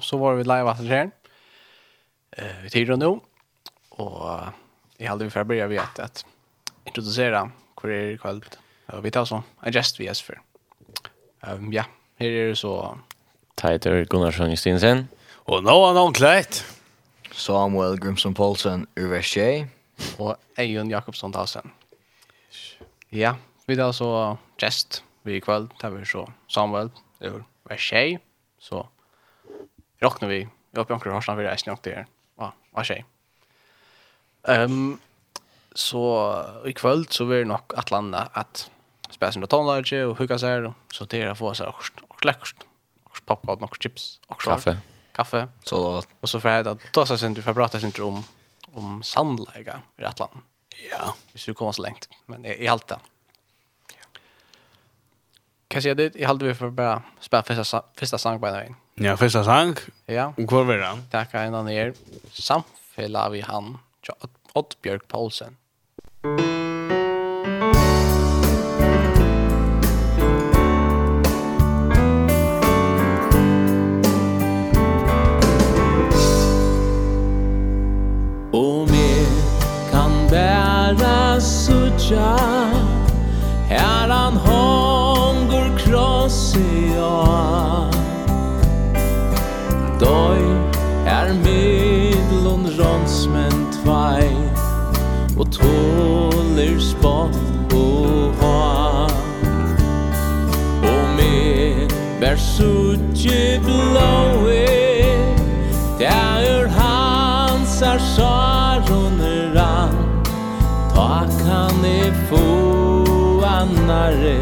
så, så var vi live att det eh, vi tiden nu. Och i halv vi börja vi att, att introducera hur är det. Och vi tar så en gest vi gäst för. Um, ja, här är det så... Teitur Gunnarsson Justinsen. Och Noah Nonkleit. Samuel Grimson Paulsen Uversjö. Och Eion Jakobsson Dalsen. Ja, vi tar så gest vi kväll. Där vi så Samuel ur Uversjö. Så råkner vi. Vi har på anker harsna vi reisning nok til är. Ja, vad skjer? Um, så i kveld så blir det nog att landa at spela sina tonlärare og hugga seg og så til å få sig och läckert. Och pappa och några chips och kaffe. Kaffe. Så och så för att ta sig sen du får prata sen om om sandläge i Atlant. Ja, vi skulle komma så långt, men i i allt det. Kan jag säga det, jag hade vi för bara spela första första sång på den. Ja, första sang. Ja. Och kvar var han. Tack en annan er. Samfälla vi han. Oddbjörk Paulsen. Och mer kan bära suttja suttje blåe Der er hans er saroner an Ta kan e få annare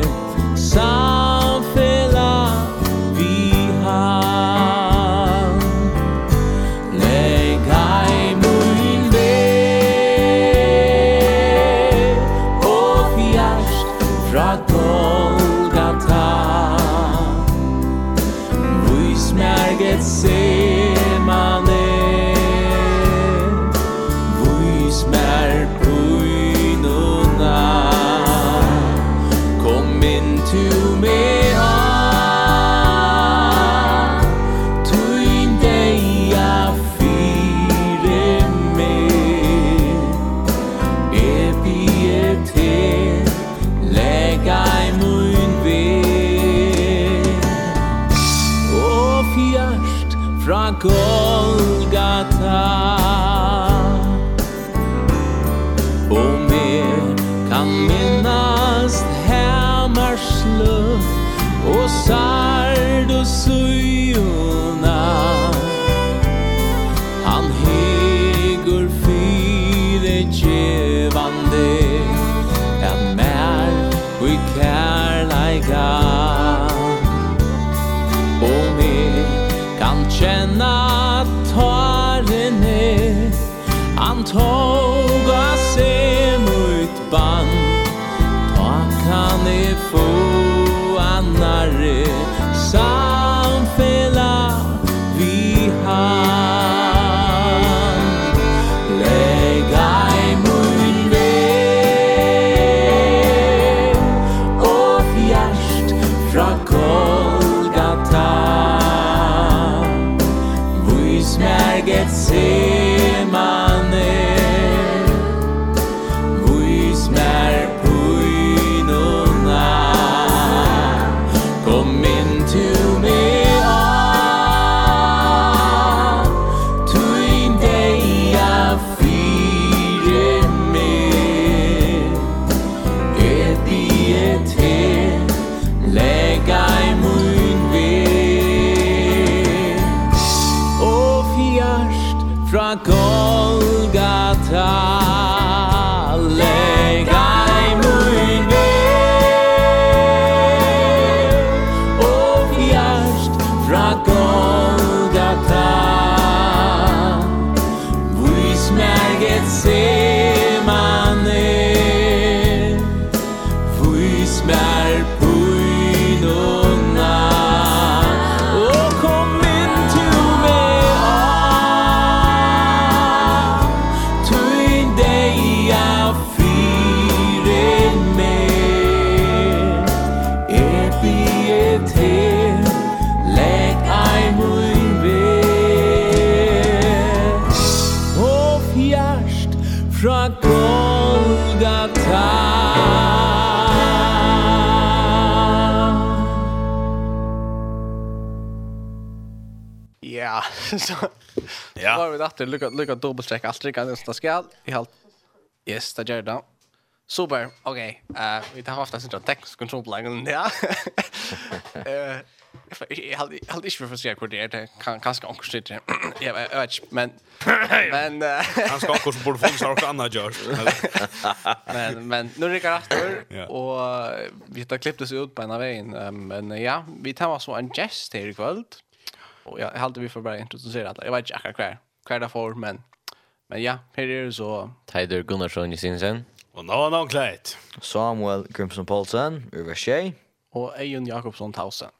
Saroner känna tåren är. Han tåga sig mot band. Ta kan i få så ja. var vi där lucka lucka dubbelcheck allt det nästa skall i halt yes det gör det. Super. Okej eh vi tar ofta sånt text control blank ja. Eh jag hade jag hade inte för sig kvar det kan kanske också sitta jag vet inte, men men han ska också borde få något annat gör. men men nu rycker efter och vi tar klippt oss ut på en av vägen men ja vi tar oss en gest här ikväll Och jag hade vi för bara introducera alla. Jag vet inte akkurat kvar. Kvar där för men men ja, här är det så Tider Gunnarsson i sinsen. Och någon annan klätt. Samuel Grimson Paulsen, Urvarshay och Ejon Jakobsson Tausen.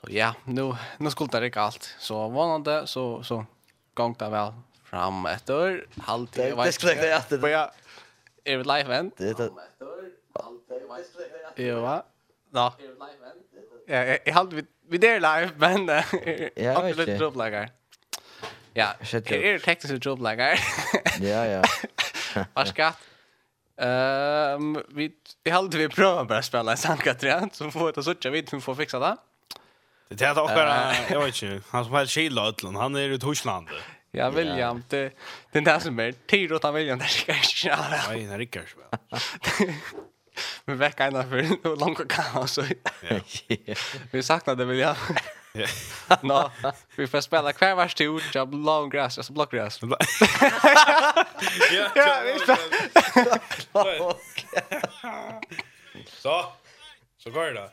Så ja, nu nu skulle det räcka allt. Så vanande så så gång där väl fram ett år. Halt jag vet. Det skulle det att det. Ja. Är det live event? Det är ett år. Halt jag vet. Ja. Ja. Ja, jag halt vid vi der live, men ja, uh, litt jobblagger. Ja, her er teknisk jobblagger. ja, ja. Varskat. Ehm, um, vi vi håller vi prova bara spela en sankatria så får ta söka vid vi får fixa det. Det är dock bara jag vet inte. Han som är Chile Ötland, han är i Tyskland. Ja, William, det det den det som är Tiro ta William där ska jag. Nej, det är Rickard. vi väcker ena för långt kaos. så. Vi saknade det väl jag. Nå, vi får spela kvar vars tur, jag blå gräs, alltså blockgräs. Ja, ja, vi spelar. Så, så går det då.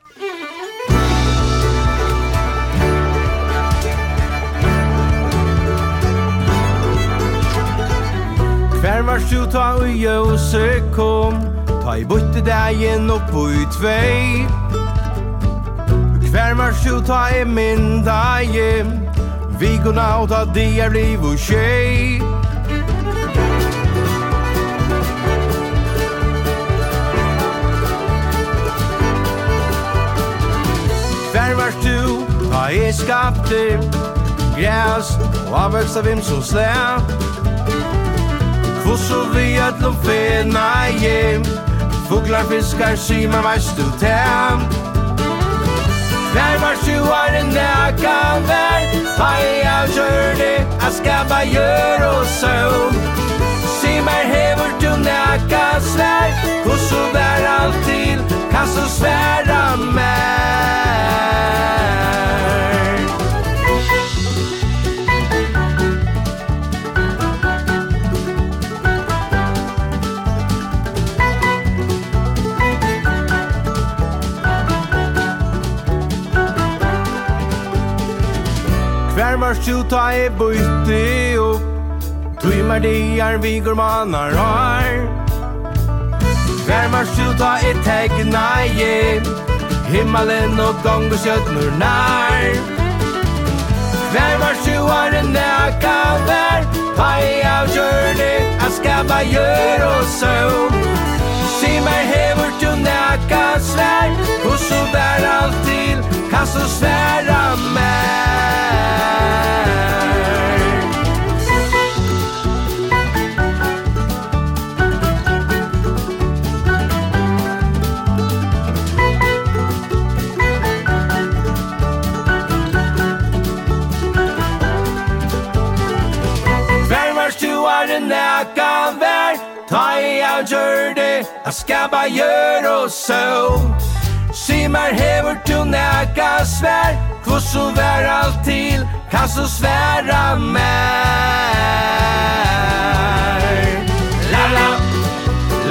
Hver var ta og jøse kom Ta i butte dagen opp og i tvei. Hver mars jo ta i min dagen Vi går nå og ta di er liv og tjei Hver mars du ta i skapte Græs og avvekst av hvem som slæ. Hvor så vi at lom fena hjem. Fuglar, fiskar, simen, veist du tem. När var sjuaren näkan vär Haj av jörni a skabba gör og søvn Simar hevor du näka svær Hos och bär alltid, kan så svära med var jo ta i bøyte opp. Tui merdier vi går manar har Vær mørkt jo ta i tegna hjem Himmelen og gong og kjøttnur nær. Vær mørkt jo har en næka vær Ta i avgjørne, jeg skal bare gjøre og søvn i mig hever du näka svær Och så vær allt till kan så svära mer. Vær varst du er en nækka vær Ta i av gjør a skal gjør og så Si mer hever tunna ka svär Kvosso vär allt till Kan så svära mer La la.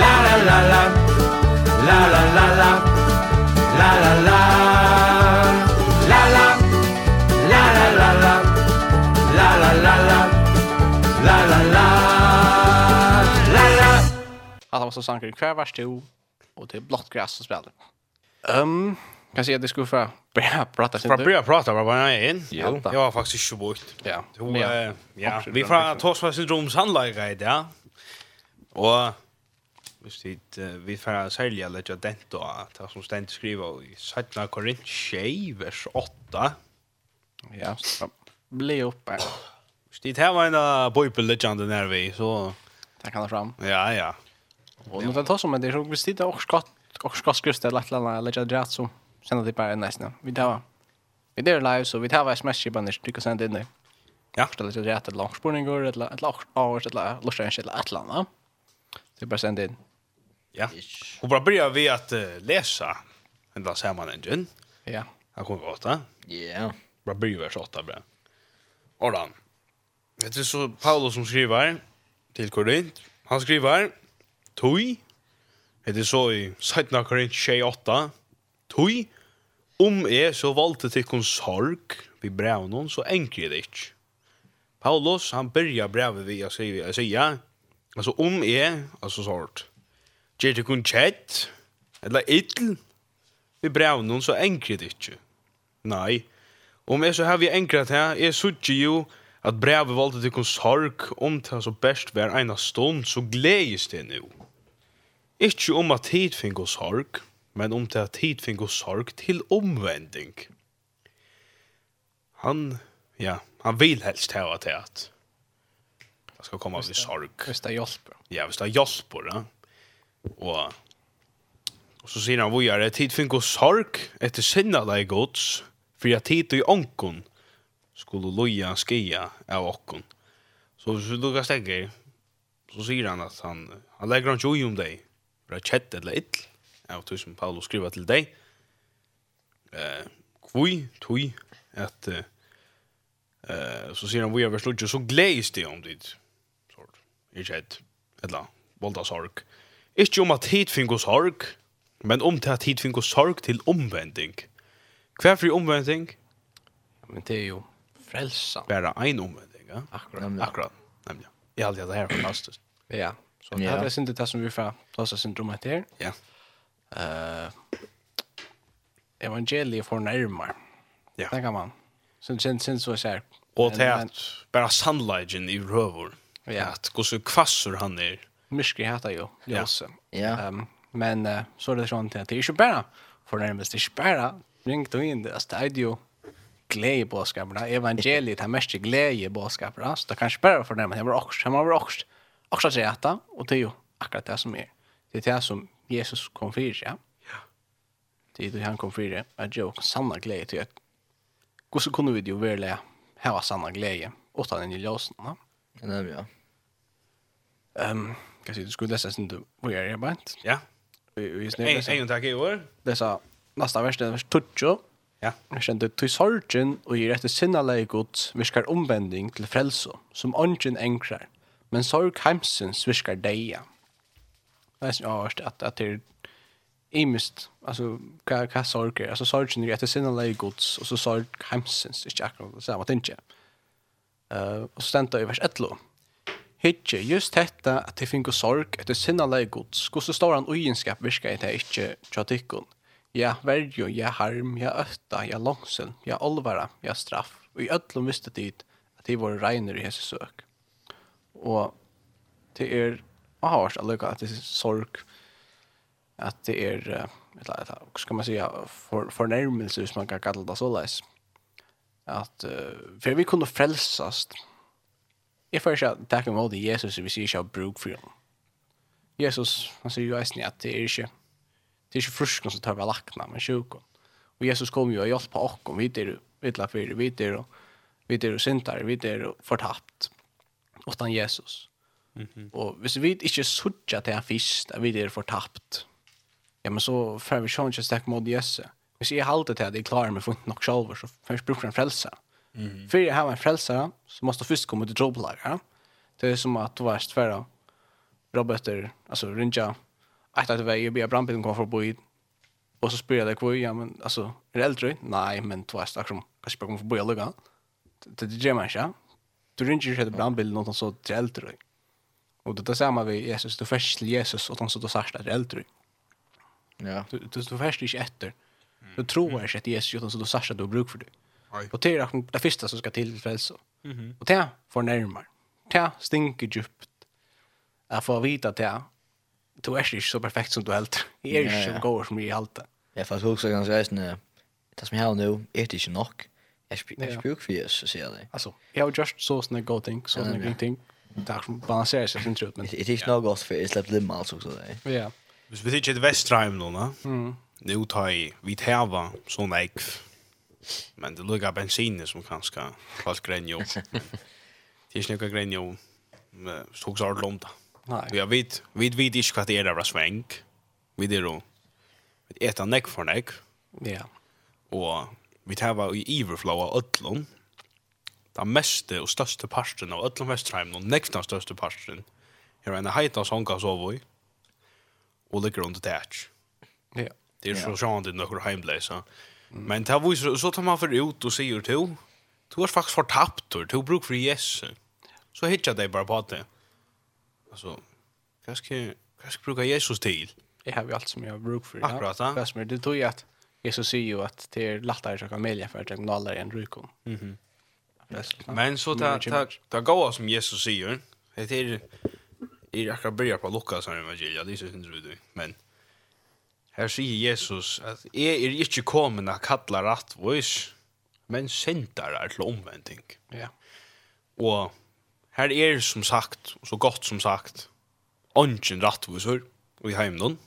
La la la la. La la la la. La la la. La la. La la la la. La la la la. La la la alla var så sankar kvar vars to och det är blått gräs som spelar. Um, kan säga att det skulle få börja prata lite. För att börja prata bara bara in. Ja, jag var faktiskt inte bort. Ja. Jo, ja. Vi får ta oss för syndroms handlägare i det. Och visst vi vi får sälja lite av den då att som ständigt skriva i Sajna Korint 6 vers 8. Ja, så bli uppe. Visst det här var en bibellegend där vi så tar han fram. Ja, ja. Och nu tar som det är så visst det och skott och skott skattskrust eller lätt lätt lägga det så sen det bara nästan. Vi tar vi där live så vi tar vad smash på när du kan sända in det. Ja, det är rätt att långspårning går ett ett långt år ett långt lustar en shit ett landa. Det bara sända in. Ja. Och bara börja vi att läsa. Men där samman man egentligen? Ja. Han kommer åtta. Ja. Bara börja vers åtta bra. Ordan. Det är så Paulus som skriver till Korint. Han skriver Tui, det er så i 17. Korint 28, Tui, om jeg så valgte til kun sorg vi brev noen, så enkje det ikke. Paulus, han byrja brevet vi, jeg sier, jeg sier, altså om jeg, altså sort, gjør til kun kjett, eller idl, vi brev noen, så enkje det ikke. Nei, om jeg så har vi enkret her, jeg sutje jo, at brevet valgte til kun sorg, om det så best hver ena stund, så gledes det nu. Ikke om at tid finner sorg, men om til at tid finner sorg til omvending. Han, ja, han vil helst hava til at det skal komme av i sorg. Hvis det hjelper. Ja, hvis det hjelper, ja. Og, og så sier han det tid finner sorg etter sinna deg gods, for at tid i onkon skulle loja skia av åkkon. Så hvis du lukkast stegger, så sier han at han, han legger han jo om deg, bra kjett eller ill, av tog som Paulus skriva til deg, eh, kvui, tui, at, eh, så sier han, vi er vers lukje, så gleis det om dit, sort, i kjett, eller, volda sorg. Ikke om at hit fingo sorg, men om til at hit fingo sorg til omvending. Hver fri omvending? Men det er jo frelsa. Bara ein omvending, ja? Akkurat. Akkurat, nemlig. Jeg har det her fantastisk. Ja, Så det här är inte det som vi får plåsa syndromet här. Ja. Uh, evangeliet får närmare. Ja. Det kan man. Sen sen sen så så här. Och det är bara sunlight i rövor. Ja. Att gå så kvassor han är. Mycket heter ju. Ja. Ja. Um, men uh, så är det sånt att det är ju bara för närmast det är bara ring då in det är ju glädje på skaparna evangeliet har mest glädje på skaparna så det kanske bara för närmast jag var också jag var också också akkurat rätta och det är ju akkurat det som är det är det som Jesus kom för ja. Det är det han kom för det. Jag jo sanna glädje till att hur så kunde vi ju väl ha sanna glädje åt den i ljusen, va? Ja, det ja. Ehm, kanske du skulle läsa sen du vad är det bara? Ja. Vi snälla. En tack i år. Det sa nästa vers det vers tutjo. Ja. Jag kände till sorgen och i rätt sinnaläge gods, viskar omvändning till frälso som ungen enkrar men sorg heimsens viskar deia. Det er sånn at, at det er imist, altså, hva, hva sorg er? Altså, sorgen er etter sinne leie gods, og så sorg heimsens, ikke akkurat det samme tinget. Uh, og så stendte i vers 11. Hitje, just detta at de finner sorg etter sinne leie gods, hvordan står han ugenskap i det ikke tjatikken? Ja, verjo, ja, harm, ja, øtta, ja, langsel, ja, olvara, ja, straff. Og i ødlom visste tid at de var regner i hese søk. Og det er avhørs allukka at det er sorg, at det er, eller, eller, skal man säga, for, fornærmelse, hvis man kan kalla det så leis. At, uh, for vi kunne frelsast, jeg får ikke at det kan Jesus hvis jeg ikke har bruk for henne. Jesus, han sier jo eisen at det er ikke, det er ikke frusken som tar vi lakna, men sjukken. Og Jesus kom jo og hjelp på okken, vi er vidla fyrir, vi er og vi er syndar, vi er fortapt utan Jesus. Mm -hmm. Og hvis vi ikke sørger til han først, at vi er fortapt, ja, men så får vi sjøen ikke stekke mot Jesus. Hvis jeg halter til at jeg klarer meg for ikke nok selv, så får jeg bruke en frelse. Mm -hmm. For jeg har en frelse, så måste jeg først komme til trobelager. Det er som at du var for roboter, altså rundt jeg, etter at jeg blir brandbilen kommer for å bo i, og så spyr jeg deg hvor, ja, men altså, er det eldre? Nei, men du varst akkurat, kanskje bare kommer for å bo i lukka. Det gjør man ikke, du ringer inte brandbilen någon så till äldre. Och det är samma vid Jesus. Du först till Jesus och han så då särskilt är äldre. Ja. Du, du, du först inte efter. Du tror inte att Jesus utan så då särskilt du har bruk för det. Och det är det första som ska till frälsa. Mm -hmm. Och det får närmare. Det stinker djupt. Jag får vita att det du är inte så perfekt som du helt. Jag är inte så god som jag är helt. Jeg får også ganske rätt det som jeg har nå, er det inte nog. Jag brukar for Jesus, sier jeg det. Alltså, jag har just så såna go ting, så såna ting. Det Tack som balanserar sig sin trött men. Det är nog gott för isläpp limma alltså så där. Ja. Hvis vi sitter i vestreim nå, ne? Mm. Det tar jeg vidt heva, sånn eik. Men det lukker bensinen som kanskje kvallt grenjo. Det er ikke noe grenjo. Men det tok så hardt lom da. Nei. Vi vet, vi vet ikke hva det er av sveng. Vi er jo et etter nekk for nekk. Ja. Og vi tar i overflow av Ötlund. Den meste og største parten av Ötlund Vestheim, og nekna største parten, er en heita songa sovoi, og ligger under tætj. Ja. Det er så sjående i nokkur heimleisa. Men det var så tar man for ut og sier til, du er faktisk fortapt, du bruk for Jesu. Så hittar jeg bara på det. Altså, hva skal, hva skal bruka Jesus til? Jag har ju alt som jag har bruk. Akkurat, ja. Hva som är det tog jeg att Jesus säger ju att det är lättare att söka för att signaler än rykon. Mm -hmm. Men så ta ta ta gå som Jesus säger. Det är är akkurat börja på Lukas evangeliet, det är så synd du. Men här säger Jesus att är er inte kommen att kalla rättvis, men syndare till omvändning. Ja. Och här är som sagt, så gott som sagt, ungen rättvisor och i hemmen.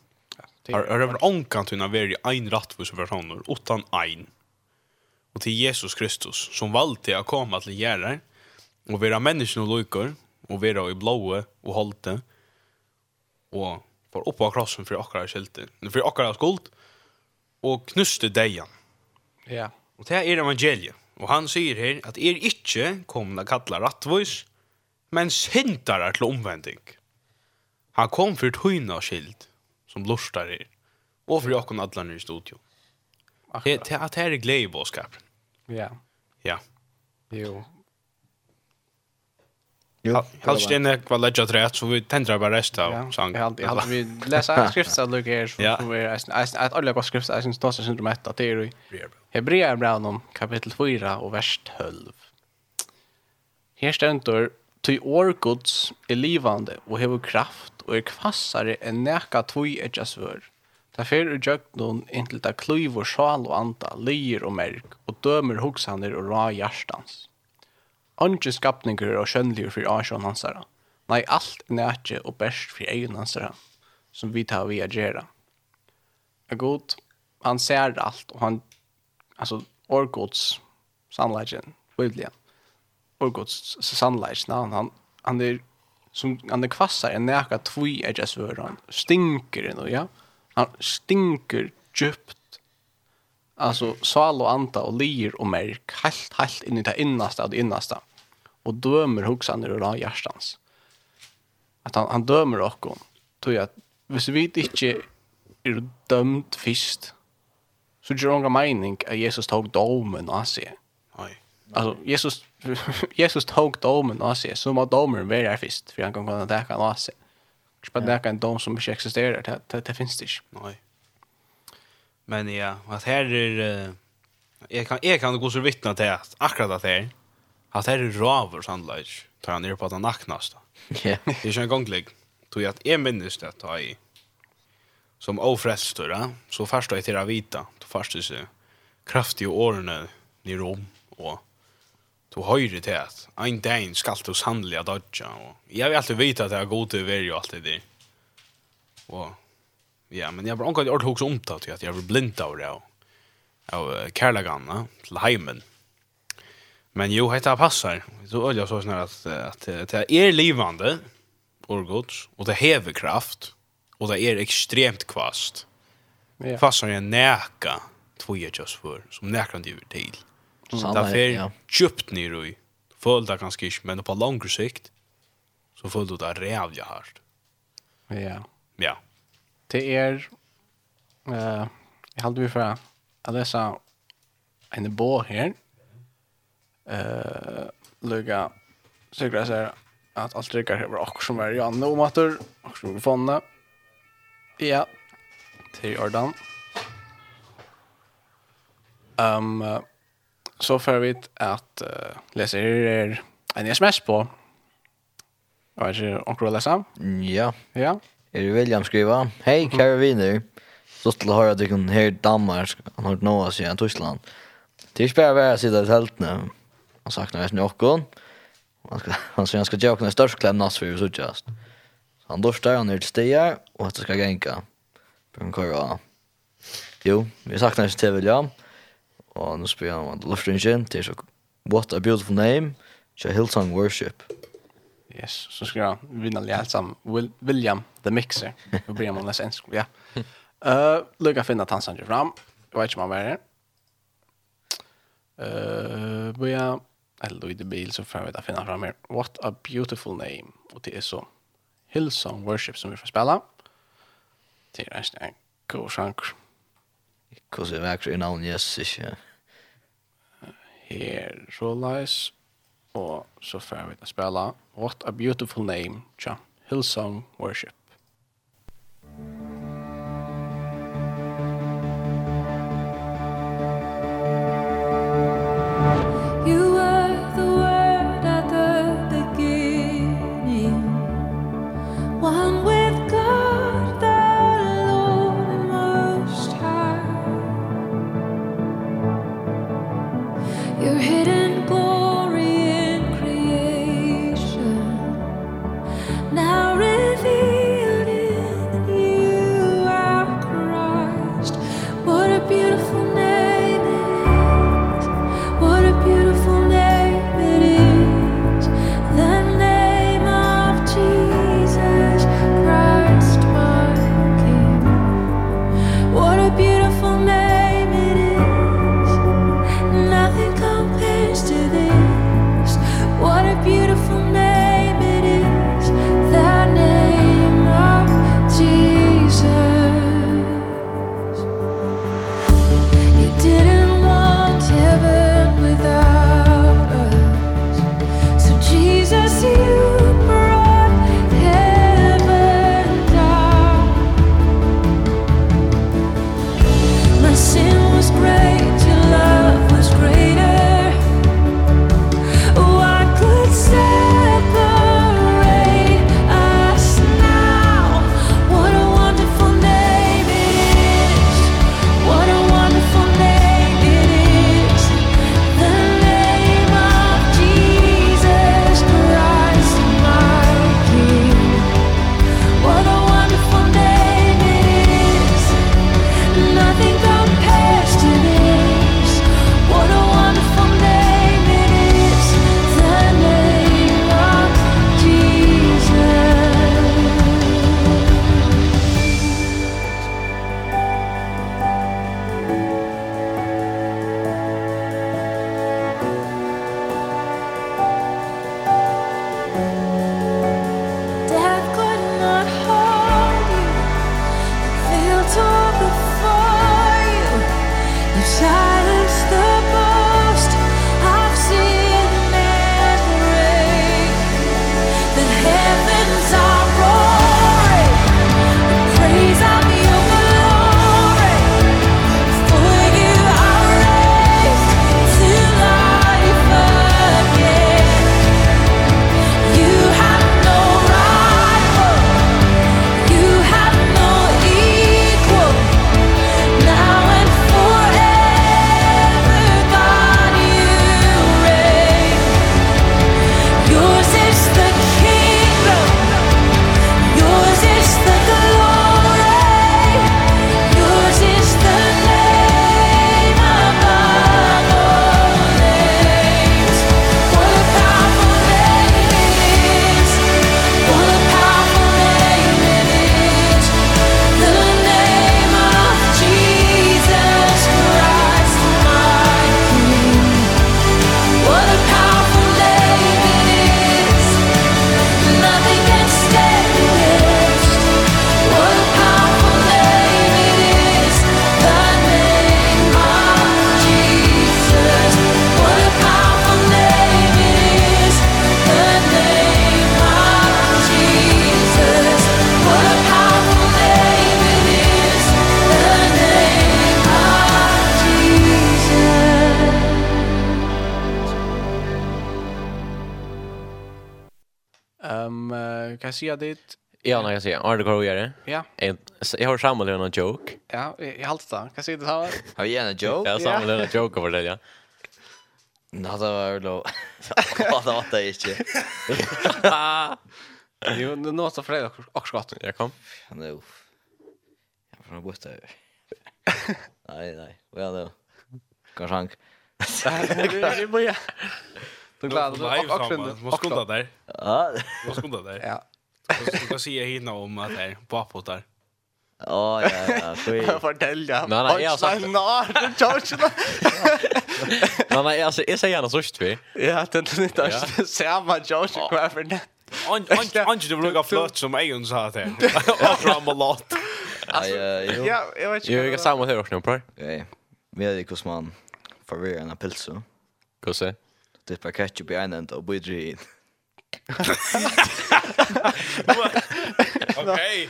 Har har över onkan tunna veri ein rättvis personer utan ein. Och till Jesus Kristus som valde att komma till gärna och vara människan och lojkor och vara i blåa och hållte och för uppe på krossen för akra skilte. För akra skuld och knuste dejan. Ja. Och det är evangeliet. Och han säger här att er inte kommer att kalla rättvis men syndarar till omvändning. Han kom för att höjna skilt som lustar er. Og for jokken kan alla i studio. Det är at här er glede i bådskapen. Ja. Ja. Jo. Jo. Halt stene kvar lägga rätt så vi tändrar bara resta av sång. Ja, jag hade vi läsa skriftsal lugg här så vi är att alla går skriftsal syns då syns det att det är Hebreerbrevet kapitel 4 och vers 12. Her ständer Ty år er livande og hever kraft og er kvassare enn neka tvoi etja svør. Ta fer ur jögnun inntil ta kluyvor sjal og anda, lyr og merk, og dømer hugsanir og ra hjertans. Anki skapningur og skjønnligur fyrir asjon hansara. Nei, alt er nætje og best fyrir egen hansara, som vi tar vi agera. Er god, han ser alt, og han, altså, orgods, sannleggen, biblian, orgods, sannleggen, han, han, han er som han det kvassar en näka tvui edges vör han stinker nu ja. Han stinker djupt alltså sal och anta och lir och märk helt helt in i det innersta av det innersta och dömer huxaner och då hjärtans att han, han dömer och tror jag att hvis vi inte är dömt först så gör det någon mening att Jesus tog domen av sig. Alltså Jesus Jesus tog domen av sig så var domen var där först för han kan kunna täcka kan av sig. Jag det där en dom som inte existerar det det, det finns det. Nej. Men ja, att här är jag kan jag kan gå så vittna till att akkurat att här att här är raver sandlage tar han ner på att han. Ja. Det är ju en gånglig. Tog jag att en minnes det tar i som ofrälstor, så först då är det vita. Då först så kraftiga åren i Rom och du høyre til at ein dag skal du sannelig at dodja. Og jeg vil alltid vite at jeg er god til å være jo alltid det. Og ja, men jeg har omkring ordet hos omtatt at jeg blir blind av det av kærlegana til heimen. Men jo, dette passar. Så øyla så sånn at, at, det er livande, orgods, og det hever kraft, og det er ekstremt kvast. Ja. Passar jeg neka tvojekjøs for, som nekran dyver til. Ja Det fer djupt ner i. Føler det kanskje ikke, men på langere sikt så føler du det rævlig hardt. Ja. Ja. Det er, uh, jeg holder vi fra å lese en bå her. Uh, Lugga sikkert jeg ser at alt rikker her var akkurat som er Janne om Matur. du, som er fonde. Ja, til Jordan. Um, uh, så får vi att uh, läsa er en sms på. Jag vet inte, omkring att läsa? Ja. Ja. Är det William skriva? Hej, kära viner. Så till att höra att du kan här i Danmark. Han har något sedan Tyskland. Det är bara värre att sitta i tält nu. Han saknar nästan jocken. Han ska, han säger han ska jocken i störst kläm nass så just. Han durstar, han är till stigar och att det ska gänka. På en korra. Jo, vi saknar nästan till William. Ja og nå spør han om luftringen til så What a Beautiful Name, til Hillsong Worship. Yes, så skal jeg vinne alle helt sammen. William The Mixer, og blir man nesten ensk, ja. Uh, Lugga finner tansanger fram, jeg vet ikke om han var her. Uh, Bøya, eller i det bil, så får jeg finne fram her. What a Beautiful Name, og det er så Hillsong Worship som vi får spille. Det er en god sjanker. Hvordan er vekker i navn Jesus ikke? Her, så leis. Og så får vi spela What a Beautiful Name, tja. Hillsong Worship. säga det? Ja, när jag säger, har du kvar att göra? Ja. Jag har Samuel en joke. Ja, jag har alltid. Kan jag säga det här? Har vi en joke? Ja, Samuel en joke över det, ja. Nå, det var jo Å, det var det ikke. Jo, nå er det fredag akkurat. Jeg kom. Nei, uff. Jeg får noe bort her. Nei, nei. Hva er det? Kanskje han. Du gleder deg. Akkurat. Må skunda der. Må skunda der. Ja. Du kan säga hinna om att det är bakåtar. Ja, ja, ja. Jag fortäller. Nej, nej, jag sa... Nej, nej, George. Nej, nej, alltså, jag säger gärna sörst vi. Ja, det är inte alls samma George kvar för det. Anki, du vill lugga flört som Ejon sa det. Och fram och låt. Ja, jag vet inte. Jag är samma här också nu, bra? Ja, Vi hade kosman förvirrande pilsen. Kosse? Det är bara ketchup i en enda og bidra i en. Okej.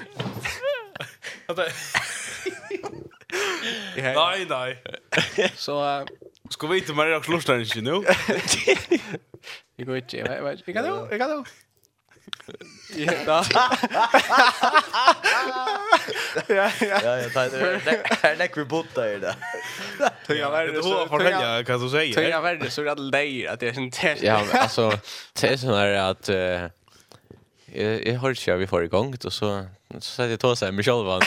Nej, nej. Så uh, ska vi inte mer klostra nu? Vi går inte. Jag kan då, vi kan då. Ja. Ja, ja. Ja, ja, tar det. Här lägger vi botta i det. Tunga värde så... Du får välja vad du säger. Tunga värde så är det dig att det jag inte... Ja, alltså, det är sån här att... eh Jag har inte vi får igång och så Så sätter jag tåsa mig själv va.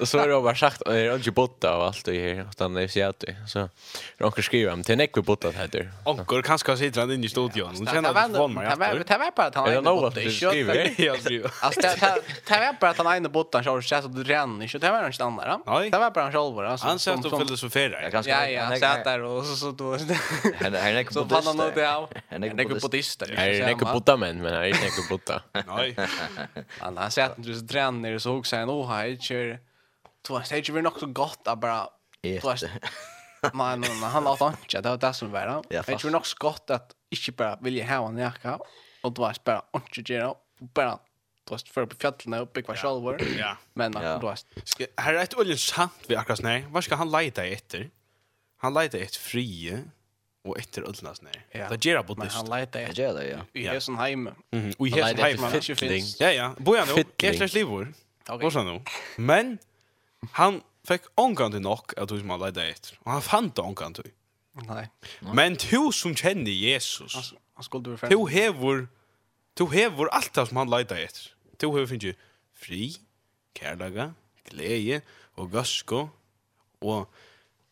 Och så har jag bara sagt att det är inte botta av allt det här utan det är så att så onkel skriver om till Nick botta heter. Onkel kanske sitter han inne i studion. Hon känner att hon var. Det var bara att han är något det skriver. jag skriver. Alltså det det var bara att han är inne botta så så att det rann inte det var någon annan va. Det var bara han själv alltså. Han sa att han filosofera. Ja ja, han satt där och så så då. Han är Nick botta. Han har det av. Han är Nick botta. Han är Nick botta men han är Nick botta. Nej. Han har sett så tränar så också en oh hej kör två stage vi nog så gott att bara äta. Men men han har inte det var det som var då. Jag tror nog så gott att inte bara vilja ha en jacka och då bara inte göra bara då är för på fjällen uppe i Kvarsalvor. Ja. Men då är här är ett oljesamt vi akkurat nej. Vad ska han leta efter? Han leta efter frie och efter Ullnas ner. Ja. Det ger på det. Han lite det. Ja, det ja. Vi är sån hem. Vi är sån hem man inte finns. Ja ja, bojan då. Efter slivor. Okej. Vad sa nu? Men han fick ångan till nog att du som han lite efter. Och han fann det ångan till. Nej. Men du som känner Jesus. Han skulle du för. Du hevor du hevor allt det som han lite efter. Du hevor finns fri, kärlaga, glädje och gasko och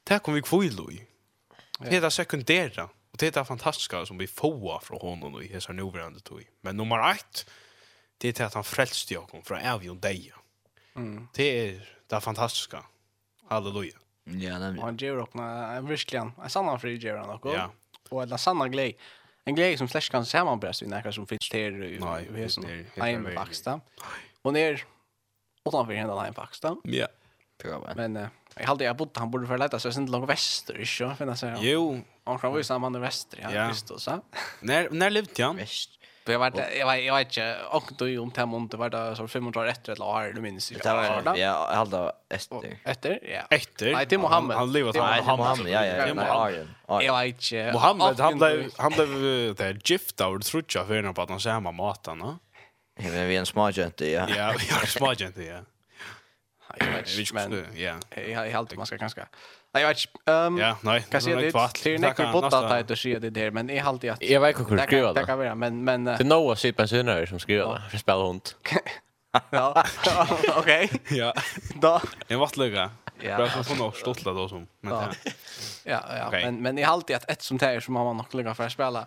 Det kommer vi kvile i. Det är det sekundära. Och det är det fantastiska som vi får från honom i hessar nuvarande tog. Men nummer ett, det är det att han frälste jag från ävjon dig. Mm. Det är det fantastiska. Halleluja. Ja, nämligen. Han ger upp en verkligen, en sannan fri ger han också. Ja. Och en sannan glädje. En glädje som slash kan sammanbräst i näka som finns till i hessar. Nej, det är faktiskt. Hon är utanför hända han faktiskt. Ja. Men Jag hade jag bott han borde för lätta så är inte långt väster i sjö finna så. Jo, han kan vara samman i väster ja, visst då så. När när levde han? Väst. Det var jag var jag vet inte och då om fem månader var det så 500 år efter eller har du minns. Det var ja, jag hade efter. Efter? Ja. Efter. Nej, till Mohammed. Han lever han Mohammed. Ja, ja, ja. Jag vet inte. Mohammed han blev han blev där gift av trutcha för när på att han samma matarna. Ja, vi är en smågent, ja. Ja, vi är en ja jag vet inte, men ja. Jag har alltid man ska ganska. Nej, jag vet Ehm Ja, nej. Kan se det. Det är nästan på att ta det se det där, men är alltid att Jag vet inte hur det går. Det Det kan vara, men men Det Noah shit på senare som ska göra för spela hund. Ja. Okej. Ja. Då. En vattluga. Ja. Bra som från oss stottla då som. Men ja. Ja, ja, men men i alltid att ett som tär som har man nog lugga för att spela.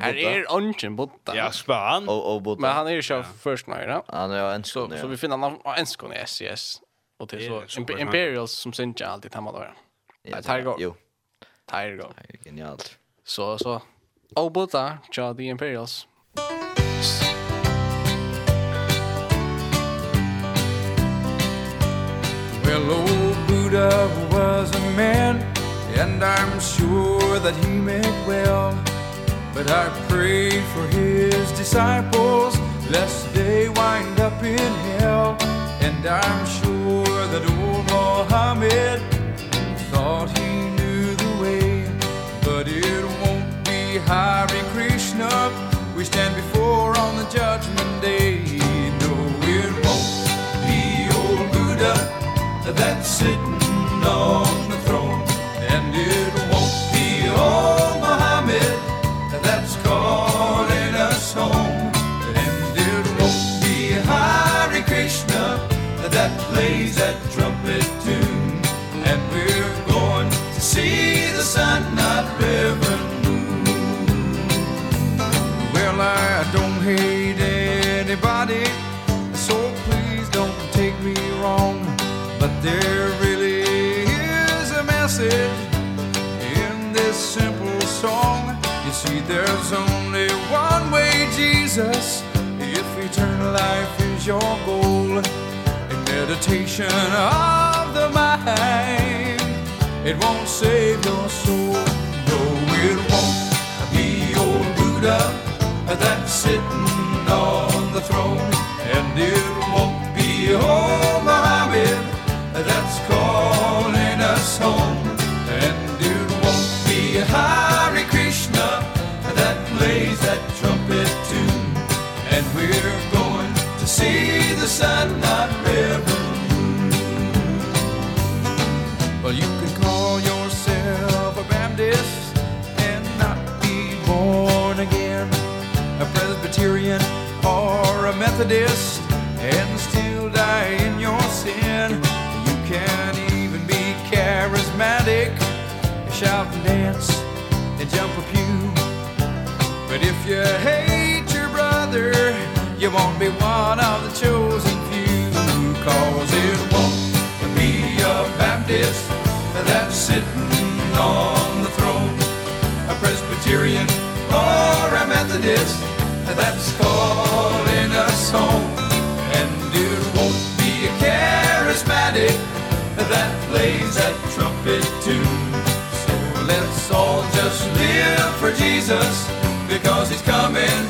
Här är Onchen Botta. Ja, span. Och Og Botta. Men han är ju chef först nu, ja. Han er en skon. Så vi finner en skon i SCS. Och det är så Imperials som syns inte alltid hemma då. Ja, Tiger. Jo. Tiger. Genialt. Så så Obota, ja, the Imperials. Well, old Buddha was a man And I'm sure that he meant well But I prayed for his disciples Lest they wind up in hell And I'm sure that old Mohammed Thought he knew the way But it won't be Hare Krishna. We stand before on the judgment day. No, it won't be old Buddha That's sitting on Jesus If eternal life is your goal A meditation of the mind It won't save your soul. No, it won't be old Buddha. dust and still die in your sin. You can't even be charismatic. Shout and dance and jump a pew. But if you hate your brother you won't be one of the chosen few. Cause it won't be a Baptist that's sitting on the throne. A Presbyterian or a Methodist that's called plays that trumpet tune. So let's all just live for Jesus Because he's coming.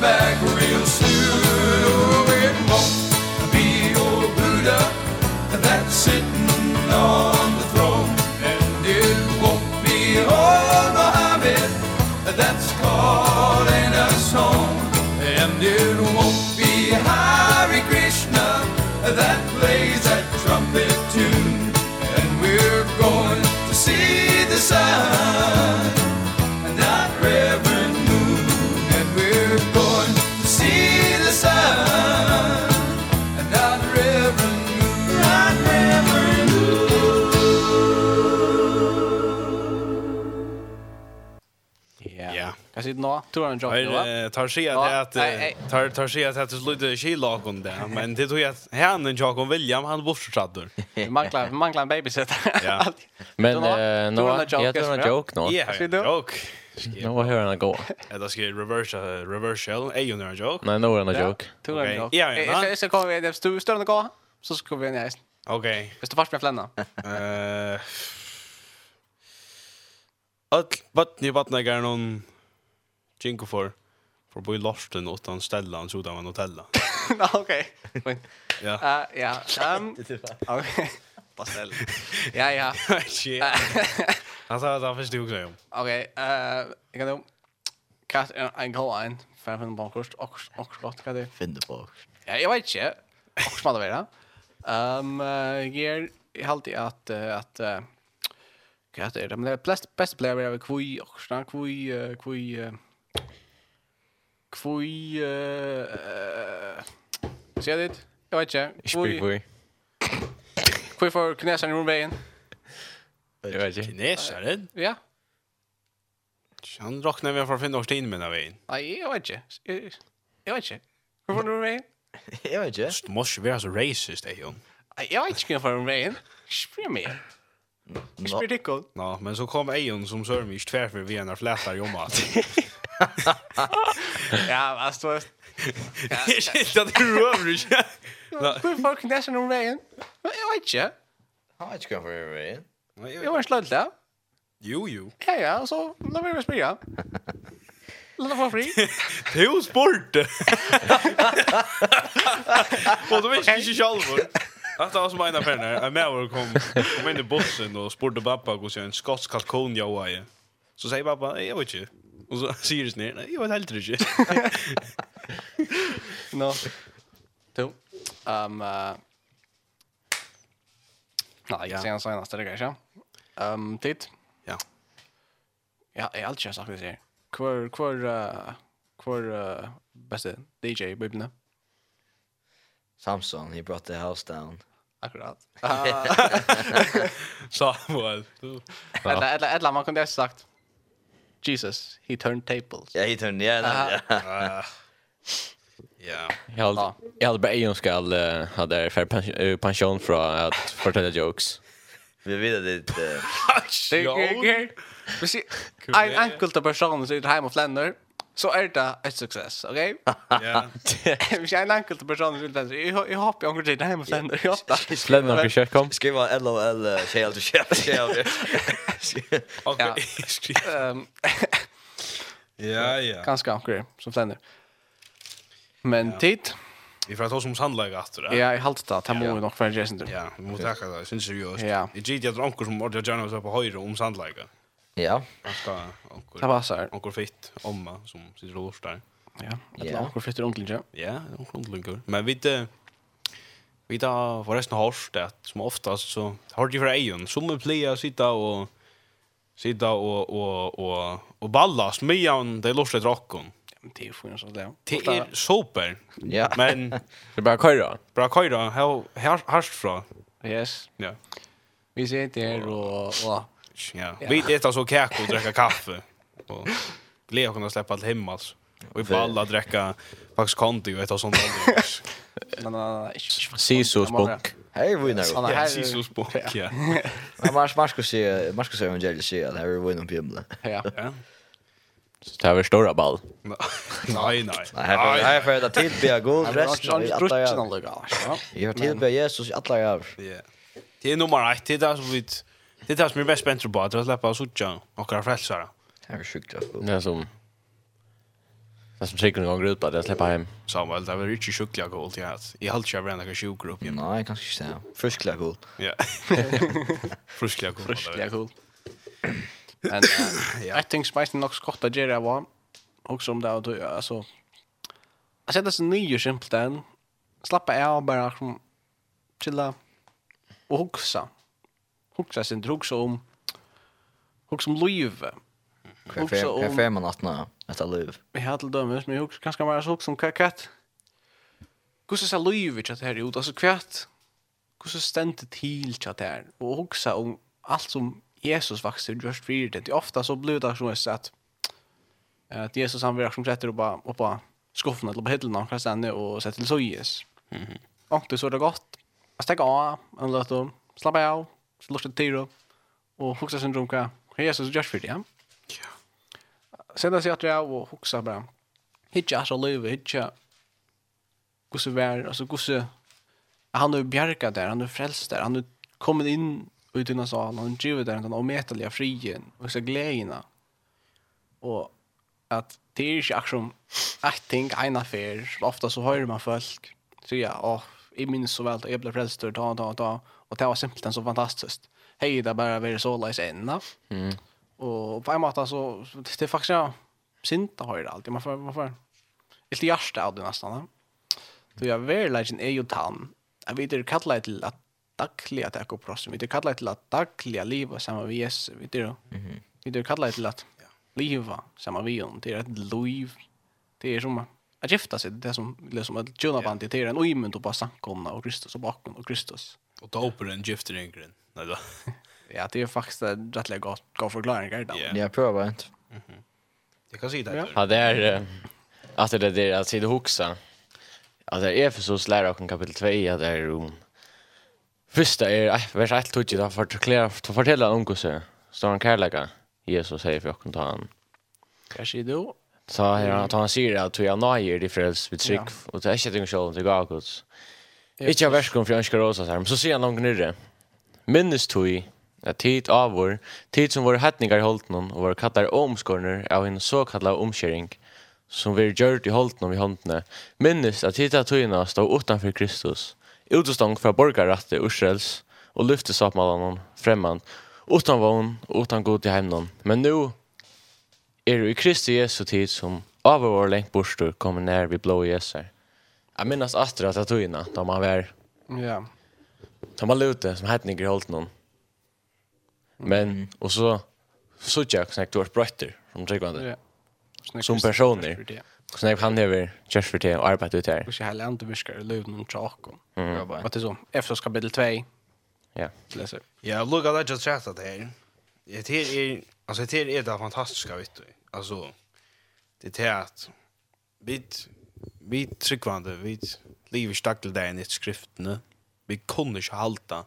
tror han droppade va? Tar sig att tar tar sig att det lite skilag om det. Men det tror jag att han en Jakob William han bortsatt då. Manglar manglar babysitter. Ja. Men nu jag tror en joke nu. Ja, joke. Nu vad hör han gå? Det ska reverse reverse shell. Är ju en joke. Nej, nu är en joke. Tror en Är Ja, så kommer vi det stå större gå. Så ska vi ner. Okej. Visst fast med flänna. Eh Öll vatn i vatnägaren någon Jinko för för bo i Lorsten åt han ställa han såg där man hotella. Okej. Ja. Ja. Ehm. Okej. Pastel. Ja, ja. Han sa att han förstod grejen. Okej, eh jag kan då kast en goal in för en bakkurs och och slott kan det. Finde på. Ja, jag vet inte. Och smadda vara. Ehm jag är alltid att att Hva heter det? Men det er best player av kvui, kvui, kvui, Kvui... Sier jeg dit? Jeg vet ikke. Ikke bli kvui. Kvui for kineseren i romveien. Jeg vet ikke. Kineseren? Ja. Han råkner vi for å finne oss inn med den veien. Nei, jeg vet ikke. Jeg vet ikke. Hvorfor er romveien? Jeg vet ikke. Du må ikke være så racist, det jeg, Jon. Jeg vet ikke hvorfor er romveien. Spyr meg. Spyr deg ikke. Nå, men så kom Eion som sørmer ikke tverfer vi enn er flætter i omhatt. ja, alltså. Shit, det rör mig. Hur folk nästan om vägen? Jag vet inte. Jag vet inte varför jag är Jag var slöjd där. Jo, jo. Ja, ja, så låt mig spela. Låt få fri. Det är ju sport. Och du vet jag inte själv. Att det var som en av henne. Jag med var kom, kom in i bussen och spurte pappa hur en skotsk kalkon jag var i. Så säger pappa, jag vet inte. Och så säger det ner. Nej, jag vet helt inte. Nå. Jo. Ehm Nej, jag ser en senaste det kanske. Um, titt. Ja. Ja, jag har alltid sagt det här. Kvar kvar uh, kvar uh, bästa DJ Bibna. Samson, he brought the house down. Akkurat. Samuel. Eller eller eller man kunde ha sagt Jesus, he turned tables. Ja, yeah, he turned, ja. Yeah, ja. Ja. Jag hade bara en skall där för pension från att fortälla jokes. Vi vet det är... Pension? Vi ser en enkel person som sitter hemma och fländer så är det ett success, okej? Ja. Vi är en enkel person vill den. Jag hoppas jag går till hem och sen jag hoppar. Slämmer vi kör kom. Ska vara LOL shell to shell shell. Okej. Ehm. Ja, ja. Ganska okej som sen. Men tid. Vi får ta som om efter det. Ja, jeg halte det. Det må nog för en jason Ja, vi måste takke det. Syns synes seriøst. Jeg gitt jeg dronker som ordet gärna så på høyre om sandlaget. Ja. Ska onkel. Det var så här. Onkel Fitt, Omma som sitter och lortar. Ja. Det var onkel Fitt onkel Ja. Ja, onkel onkel. Men vi det vi där förresten har det som oftast så har de för ejon som plejer sitta och sitta och och och och ballas med han det lossar men Det är ju så där. Det är super. Ja. Men det bara köra. Bara köra. Här harst fra. från. Yes. Ja. Vi ser det och och lunch. Ja. Vi äter så kakor och dricka kaffe. Och glädje kunna släppa allt hemma alltså. Och vi balla dricka faktiskt konti och äta sånt där. Men nej, sisu spunk. Hej vinner. Ja, sisu spunk. Ja. Men mars Marcus säger Marcus säger ska se evangeliet att här är vinner på himlen. Ja. Så det här var stora ball. Nej, nej. Nej, här får jag tillbe god resten. Jag har tillbe Jesus i alla år. Ja. Det är nummer ett, det är det som vi... Det är det som är mest spänt på att släppa oss ut och några frälsare. Det är sjukt. Det är som... Det som säkert någon gång ut på att jag släpper hem. Samuel, det var riktigt inte sjukliga gult jag hade. Jag hade inte varit någon sjukgrupp. Nej, kanske inte. Fruskliga gult. Ja. Fruskliga gult. Fruskliga gult. Men jag tänkte spejst nog skott att göra var. Också om det var alltså... Jag sätter så nio simpelt än. Slappa av bara som chilla och huxa hugsa sin hugsa om hugsa om liv. Hugsa om fem fer man at nå at liv. Jeg har til dømes, men jeg hugsa kanskje mer hugsa som kakett. Hvordan er livet til her ut? Altså kvært, hvordan stendte till til här och hugsa om allt som Jesus vakser just för det. Det ofta så blir det så att att Jesus han virker som setter oppa, oppa skuffen eller på hyllan och stendte og setter til søyes. Mm -hmm. Og det så det gott. Jag stäcker av, en løte, slapper av, så lustar till då och huxa sin rum kan Jesus just för det. Ja. Sen där att jag och huxa bara. Hitcha så löv hitcha. Gusse vär alltså gusse han är bjärkat där, han är frälst där, han är kommit in ut i den salen, han driver där den omätliga frien och så glädjerna. Och att det är inte aktion ett ting, en affär, ofta så hör man folk säga, åh, i jag minns så väl att jag blev frälst där, ta, ta, ta, Och det var simpelt så fantastiskt. Hej där bara vi så läs ända. Mm. Och på en måte så det är faktiskt ja, synd att höra allt. Man får man får ett hjärta av det nästan. Då jag vill är ju tan. Jag vet det kallar till att dagliga ta upp prosen. Vi det kallar till att dagliga liv samma vi är vi det. Mhm. Vi det kallar till att leva samma vi om det är ett liv. Det är som att gifta sig det som liksom att tjuna band det är en ojmynd och bara sankomna och Kristus och bakom och Kristus. Och doperen gifter yngren. Nej då. ja, det är faktiskt en rätt gott god förklaring där. Ja, Jag prövar inte. Mhm. Det kan sitta. det. Ja, det är att det där att se det huxa. Alltså Efesos lära och kapitel 2 att det är om Första är äh, vers 1 tog det för att förklara för att fortälla om Guds står han kärleka. Jesus säger för att ta han. Kanske då. Så här att han säger att jag är nöjer i frälst vid tryck och det är inte en själv till Guds. Ikke av verskom for ønsker Rosa her, men så sier han noen nyrre. Minnes tog at tid av vår, tid som våre hettningar i holden og våre kattar omskårner av en såkallad omkjering som vi gjør i holden i håndene, minnes at tid av togene stod utanfor Kristus, utestång fra borgarrattet Ursels og lyftesavmalene fremman, utan vogn og utan god i heimnon. Men nu er det i Kristi Jesu tid som av vår lengt borster kommer nær vi blå Jesu Jag minns Astra att jag tog in då man var... Ja. De var lute som hette Nigger Holt någon. Men, mm. och så så jag snäckt vårt brötter som tryggvande. Ja. Som personer. Snäck han över just för det och arbetar ut här. Och så här inte viskar i löv någon tjock. Mm. Vad det så? Efter kapitel 2. Ja. Läser. Ja, look at that just chat där. Det här är alltså det här är det fantastiska vet du. Alltså det är att bit vi tryggvande, vi lever stakk til deg i skriftene. Vi kunne ikke halta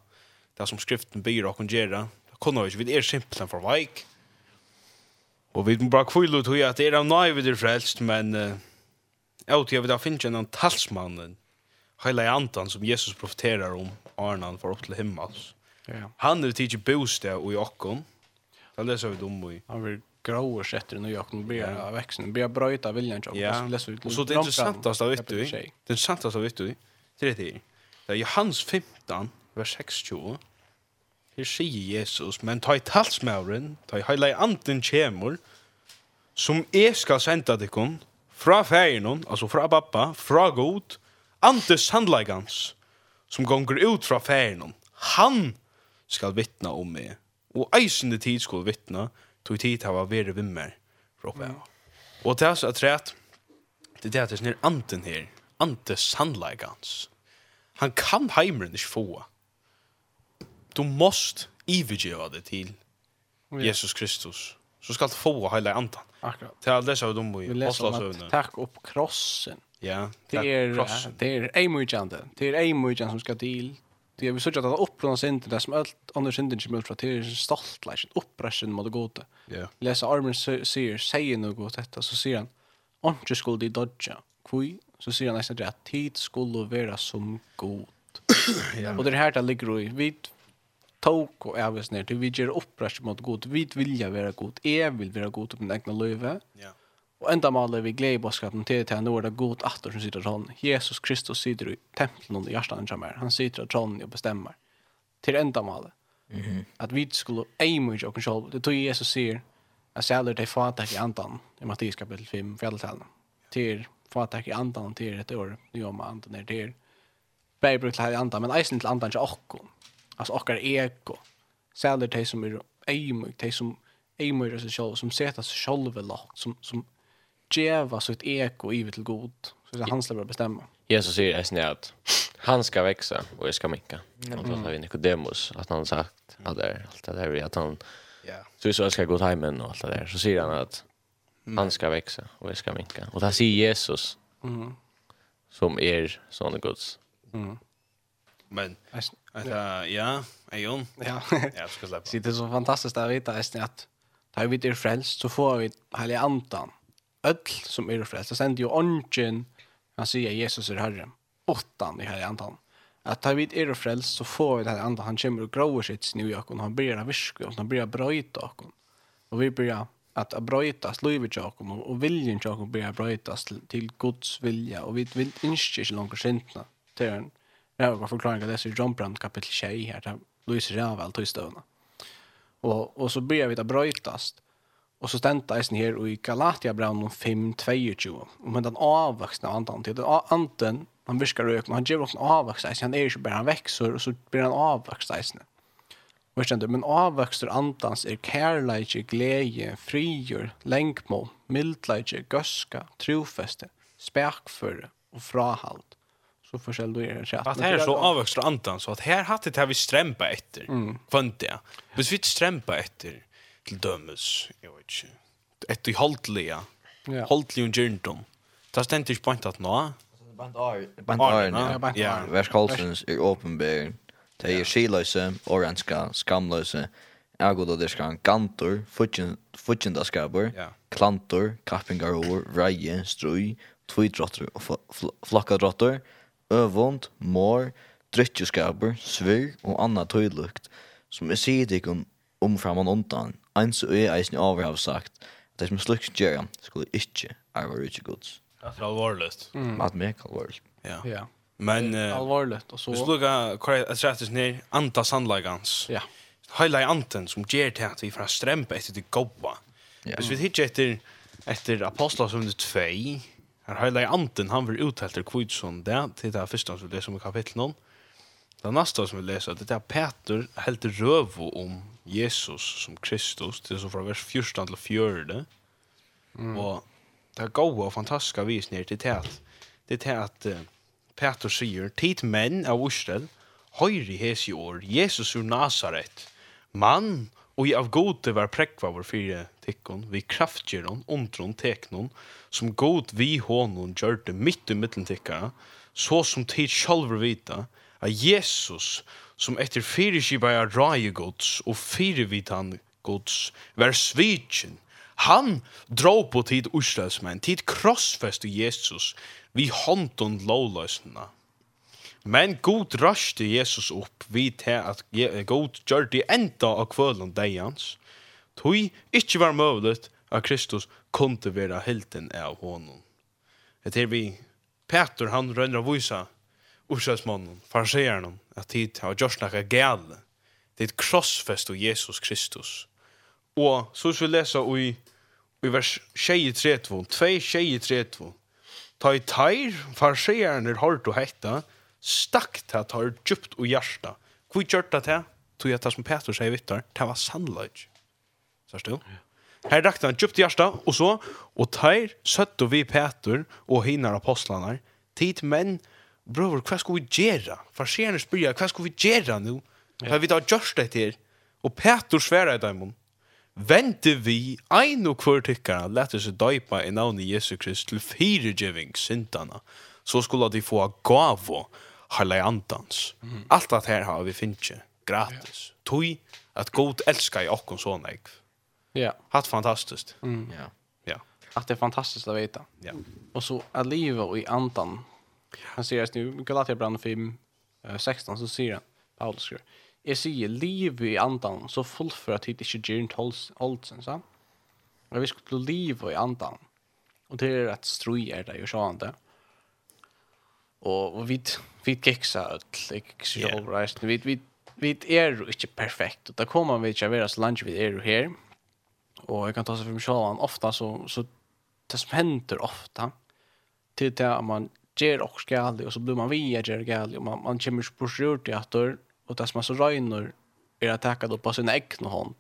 det som skriften byr og gjøre. Det kunne vi ikke, vi er simpelthen for veik. Og vi må bare kvile ut at det er av nøy vi er frelst, men uh, jeg vil da finna en talsmannen, heila antan som Jesus profeterar om Arnan for opp til himmels. Ja. Han er tidsi bostad og i okkon. Det leser vi om i. Han vil gråa sätter nu jag kommer bli av växeln bli bröta viljan jag ja. och så det intressantaste vet du det intressantaste vet du det är det det är Johannes 15 vers 26 Her sier Jesus, men ta i talsmauren, ta i heila i anden kjemur, som jeg skal senda dikon, fra fæginen, altså fra pappa, fra god, ante sandleikans, som gonger ut fra fæginen, han skal vittna om meg, og eisende tid skal vittna, tog tid hava vere vimmer roppa mm. og det er så at det er det at det er anten her. Ante sannleikans han kan heimeren ikke få. Du måst ivergjeva det til Jesus Kristus. Så skal du få hela antan akkurat. Det är som er dem i apostlasövnen tack upp krossen. Ja det är det är ej mycket det är ej mycket som ska till det är vi såg att han upprörde sig inte det som allt annars inte som möjligt för att är stolt läschen uppressen mot det goda. Ja. Läsa Armin säger säger något detta så säger han Anke skulle de dodja. Kui, så säger han nästan att tid skulle vara som god. ja. Och det här där ligger i vi tok och ävs ner till vi gör upprest mot god. Vi vilja vara god. Jag vill vara god på min egna löve. Ja. Og enda maler vi glede i bådskapen til til nå er det god atter som sitter tronen. Jesus Kristus sitter i tempelen i hjertan kommer. Han sitter av tronen og bestemmer. Til enda maler. Mm -hmm. At vi skulle eimage og selv. Det tog Jesus sier at sæler til fatak i andan i Mattias kapitel 5, fjalletalen. Til fatak i andan til et år, nu om andan er til. Bare brukt til andan, men eisen til andan til okko. Altså okkar ego. Sæler til som er eimage, til som eimage av seg selv, som setter seg selv lagt, som, som geva sitt eko i till god. Så det är han som bestämma. Jesus säger i att han ska växa och jag ska minka. Mm. Och då har vi Nikodemus att han sagt att det är allt det där att han yeah. så så ska gå hem och allt det där. Så säger han att han ska växa och jag ska minka. Och där säger Jesus mm. som är sån Guds. Mm. Men att ja, ja, ejon. Ja. Jag ska släppa. Det är så fantastiskt att veta att Tar vi är frälst så får vi heliga andan öll som är frälst. Det sänder ju ången han säger Jesus är Herren. Åttan i här antan. Att ta vid är frälst så får vi det här andra. Han kommer och gråer sitt nu och han börjar viska och han börjar bröjta och Och vi börjar att bröjtas livet jag och, och viljen jag börjar bröjtas till, till Guds vilja och vi vill inte inte långt syndna. Det är en jag förklaring av det så John Brand kapitel 6 här där Louise Ravel tog stövna. Och, och så börjar vi att bröjtas Och så ständer det här i Galatia brann om 5-22. Men den avvuxna andan till den Anten, han viskar ökna, han ger oss en avvuxna han är ju bara han växer och så blir han avvuxna Och jag men avvuxter antans är kärlejtje, glädje, frigjør, länkmål, mildlejtje, göska, trofeste, spärkföre och frahalt. Så försäljde du er det rätt. Att här är så avvuxter andan så att här hade det här vi strämpa efter. Mm. Fönt det. Vi strämpa efter til dømes, jeg vet ikke. Et i holdtlige, ja. holdtlige og gyrndom. Det stendte ikke point at nå. Bant Arne, ja, Bant Arne. Verskolsens er åpenbæren. Det er skiløse, oranska, skamløse, agododiskan, gantor, futjendaskaper, klantor, kappingarover, reie, strøy, tvidrotter og flakkadrotter, øvund, mår, drittjeskaper, svir og anna tøylukt, som er sidig om framan undan, eins og er eisen over har sagt at det som sluks gjør skulle ikke arva rydde gods. Det er alvorligt. Mm. Det er mer. Ja. ja. Men eh, alvorligt och så. Vi skulle gå att sätta oss ner anta sandlagans. Ja. Hela anten som ger till att vi får strämpa efter det goda. Ja. Hvis vi hittar efter efter apostlar som det två. Här hela anten han vill uthälter kvitson det, till det första som det som kapitel någon. Det nästa som vi läser det är Peter helt röv om Jesus som Kristus til så fra vers 14 til 4. Mm. Og det er gode og fantastiske visninger til det at det er at uh, Peter sier tid menn av Israel, høyre hes i år Jesus ur Nazaret mann og i av gode var prekva vår fire tikkon vi kraftgjøron, ondron, teknon som god vi hånden gjør det midt i middelen tikkara så som tid sjalver vita at Jesus som etter fyrirskipa rai gods og fyrirvitan gods var svitjen. Han drog på tid Israelsmenn, tid krossfest Jesus vi hånden lovløsene. Men god raste Jesus opp vid til at god gjør det enda av kvølen deg hans, tog var møvlet at Kristus kunne være helten av honom. Etter vi, Peter han rønner av vysa, Ursøsmannen, farseren, at tid har gjort noe gale. Det er et krossfest av Jesus Kristus. Og så skal vi lese i, i vers 23, 2, 23, Ta i teir, farseren er hårdt og hetta, stakt det tar djupt og hjärsta. Hvor gjør det det? Tog jeg det som Petrus sier vittar, det var sannløyd. Sørst du? Her rakte han djupt i hjärsta, og så, og teir, søtt og vi Petrus og hinar apostlarna, tid menn, bror, hva skal vi gjøre? Farsierne spyrir, hva skal vi gjøre nå? Ja. Vi tar gjørst det her. Og Petor sverar i dem. Vente vi ein og hver tykkara lette seg døypa i navnet Jesu Krist til firegiving syndana, så skulle de få gavo harlei andans. Mm. Alt det her har vi finnje gratis. Tui at god elska i okkon sånn eik. Ja. Hatt fantastiskt. Mm. Ja. ja. Att det är fantastiskt att veta. Ja. Och så att livet i andan Han säger att nu Galaterbrann 5 16 så säger han Paulus skriver Jag säger liv i andan så fullfører tid inte Gjernt Holtsen, sa så. Og vi skulle liv i andan. Och det är att strøy er det så sånn det. Och vi vi kiksa öll, like så overreist. Vi vi vi är ju inte perfekt. Och där kommer vi ikke vara så lunch vi är ju här. Och jag kan ta sig för mig själv ofta, så, så det som händer ofta, till det att man ger och skall och så blir man via ger gal och man man kommer på sjurt i åter och det som man så röjner är att attacka då på sin egna hand.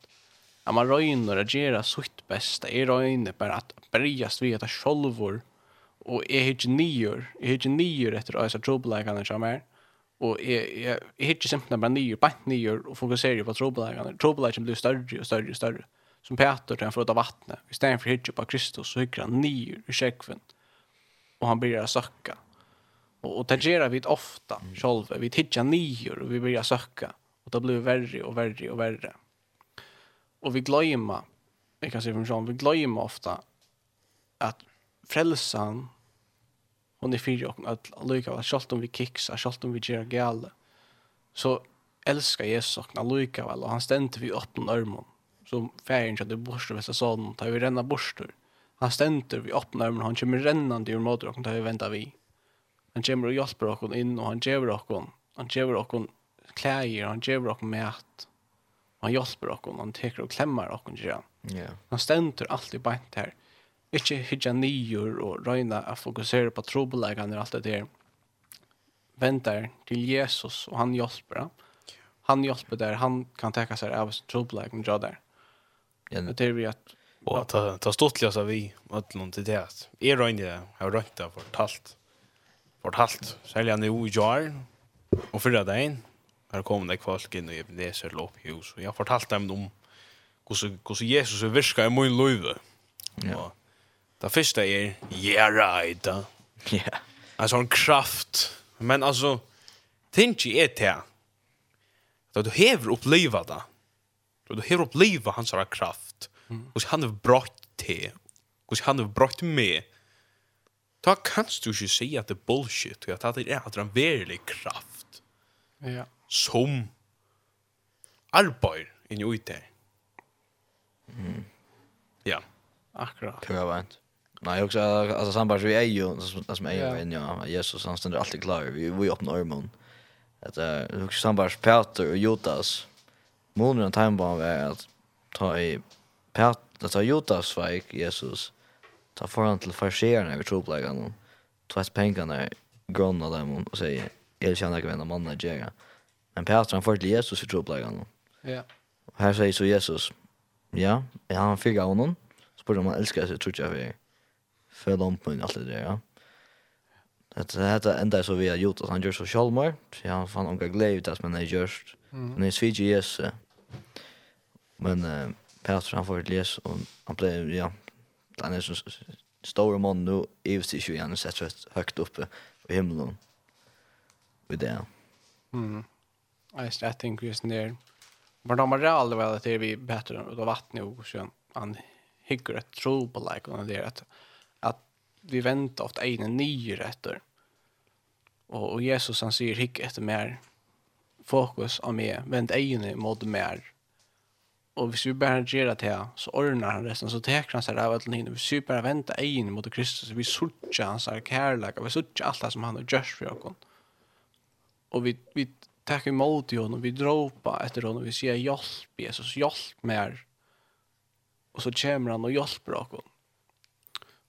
Ja, man röjner att göra sitt bästa. Jag röjner bara att bergast vid att självor och är hitch nior, är hitch nior efter att jag tror på kan jag mer. Och är är hitch simpelt bara nior, bara nior och fokuserar på trobbelagarna. Trobbelagen blir större och större och större. Som Peter den för att ta vattnet. Istället för hitch på Kristus så hyckrar nior i checkvind och han börjar söka. Och, och tangerar vi ofta mm. själva. Vi tittar nior och vi börjar söka. Och det blir värre och värre och värre. Och vi glömmer, jag kan säga från själv, vi glömmer ofta att frälsan hon är fyra och att lycka att självt om vi kicksar, självt om vi gör gale så älskar Jesus och när lycka väl och han ständer vi öppna armen som färgen så det borstar vässa sån tar vi renna borstar han ständer vi öppnar men han kommer rennande ur mot och tar vi vänta vi. Han kommer och hjälper oss in och han ger oss han ger oss kläder, han ger oss mat. Han hjälper oss, han tar och klämmer oss och gör. Ja. Han ständer alltid bänt här. Inte hitta nior och röjna att fokusera på trobeläggande och allt det där. Väntar till Jesus och han hjälper oss han hjälper där han kan täcka sig av sin trobelägen dra där. Ja, det är vi att Og ta ta stortliga så vi att det. till det. Är det har rätt det fortalt. Fortalt. För sälja nu i jar och förra dagen har kommit det folk in i det så lopp hus och jag fortalt dem om hur hur Jesus är virka i min liv. Ja. Det första är yeah right. Ja. Alltså en kraft. Men alltså tänk är det. här. Då du hever uppleva det. Då du hever uppleva hans kraft Och han har brått till. Och han har brått med. Då kanst du ju säga att det är bullshit. Och att det är att han verklig kraft. Ja. Som arbetar in i ute. Mm. Ja. Akkurat. Kan jag vänta. Nej, också alltså samband vi är ju som är ju en ja, Jesus han ständer alltid klar. Vi vi öppnar ögonen. Att eh också samband Peter och Judas. Månen time bomb är att ta i Pat, det var Judas sveik, Jesus. Ta foran til farserna vi tror på det gången. Ta ett pengarna, grunna dem och säger, jag känner inte vänner mannen att. Men Pat, han får till Jesus i tror på det. Ja. Och här säger så Jesus, ja, är han fyrga honom? Spår om han älskar sig, tror jag för er. För lompen, allt det där, ja. Det här enda så vi har gjort att han gör så självmord. Så han fann omgå glädje ut att man är görst. Men det är svig Jesus. Men Peter han får ett les och han blev ja han är så stor man nu i sig ju han sätter högt uppe i himlen. med det. Mm. I just think just there. Men de har aldrig väl att det vi bättre av vatten och så han hygger ett tro på like och det att att vi väntar åt en ny rätter. Och, och Jesus han säger hygg efter mer fokus av mer vänt egen mot mer Och hvis vi bara ger det här så ordnar han resten så tar han sig av allt Hvis Vi bara vänta egen mot Kristus. Vi söker hans kärlek och vi söker allt som han har gjort för oss. Och vi vi tackar emot honom. Vi droppar efter honom. Vi säger hjälp Jesus, hjälp mer. Och så kommer han och hjälper oss.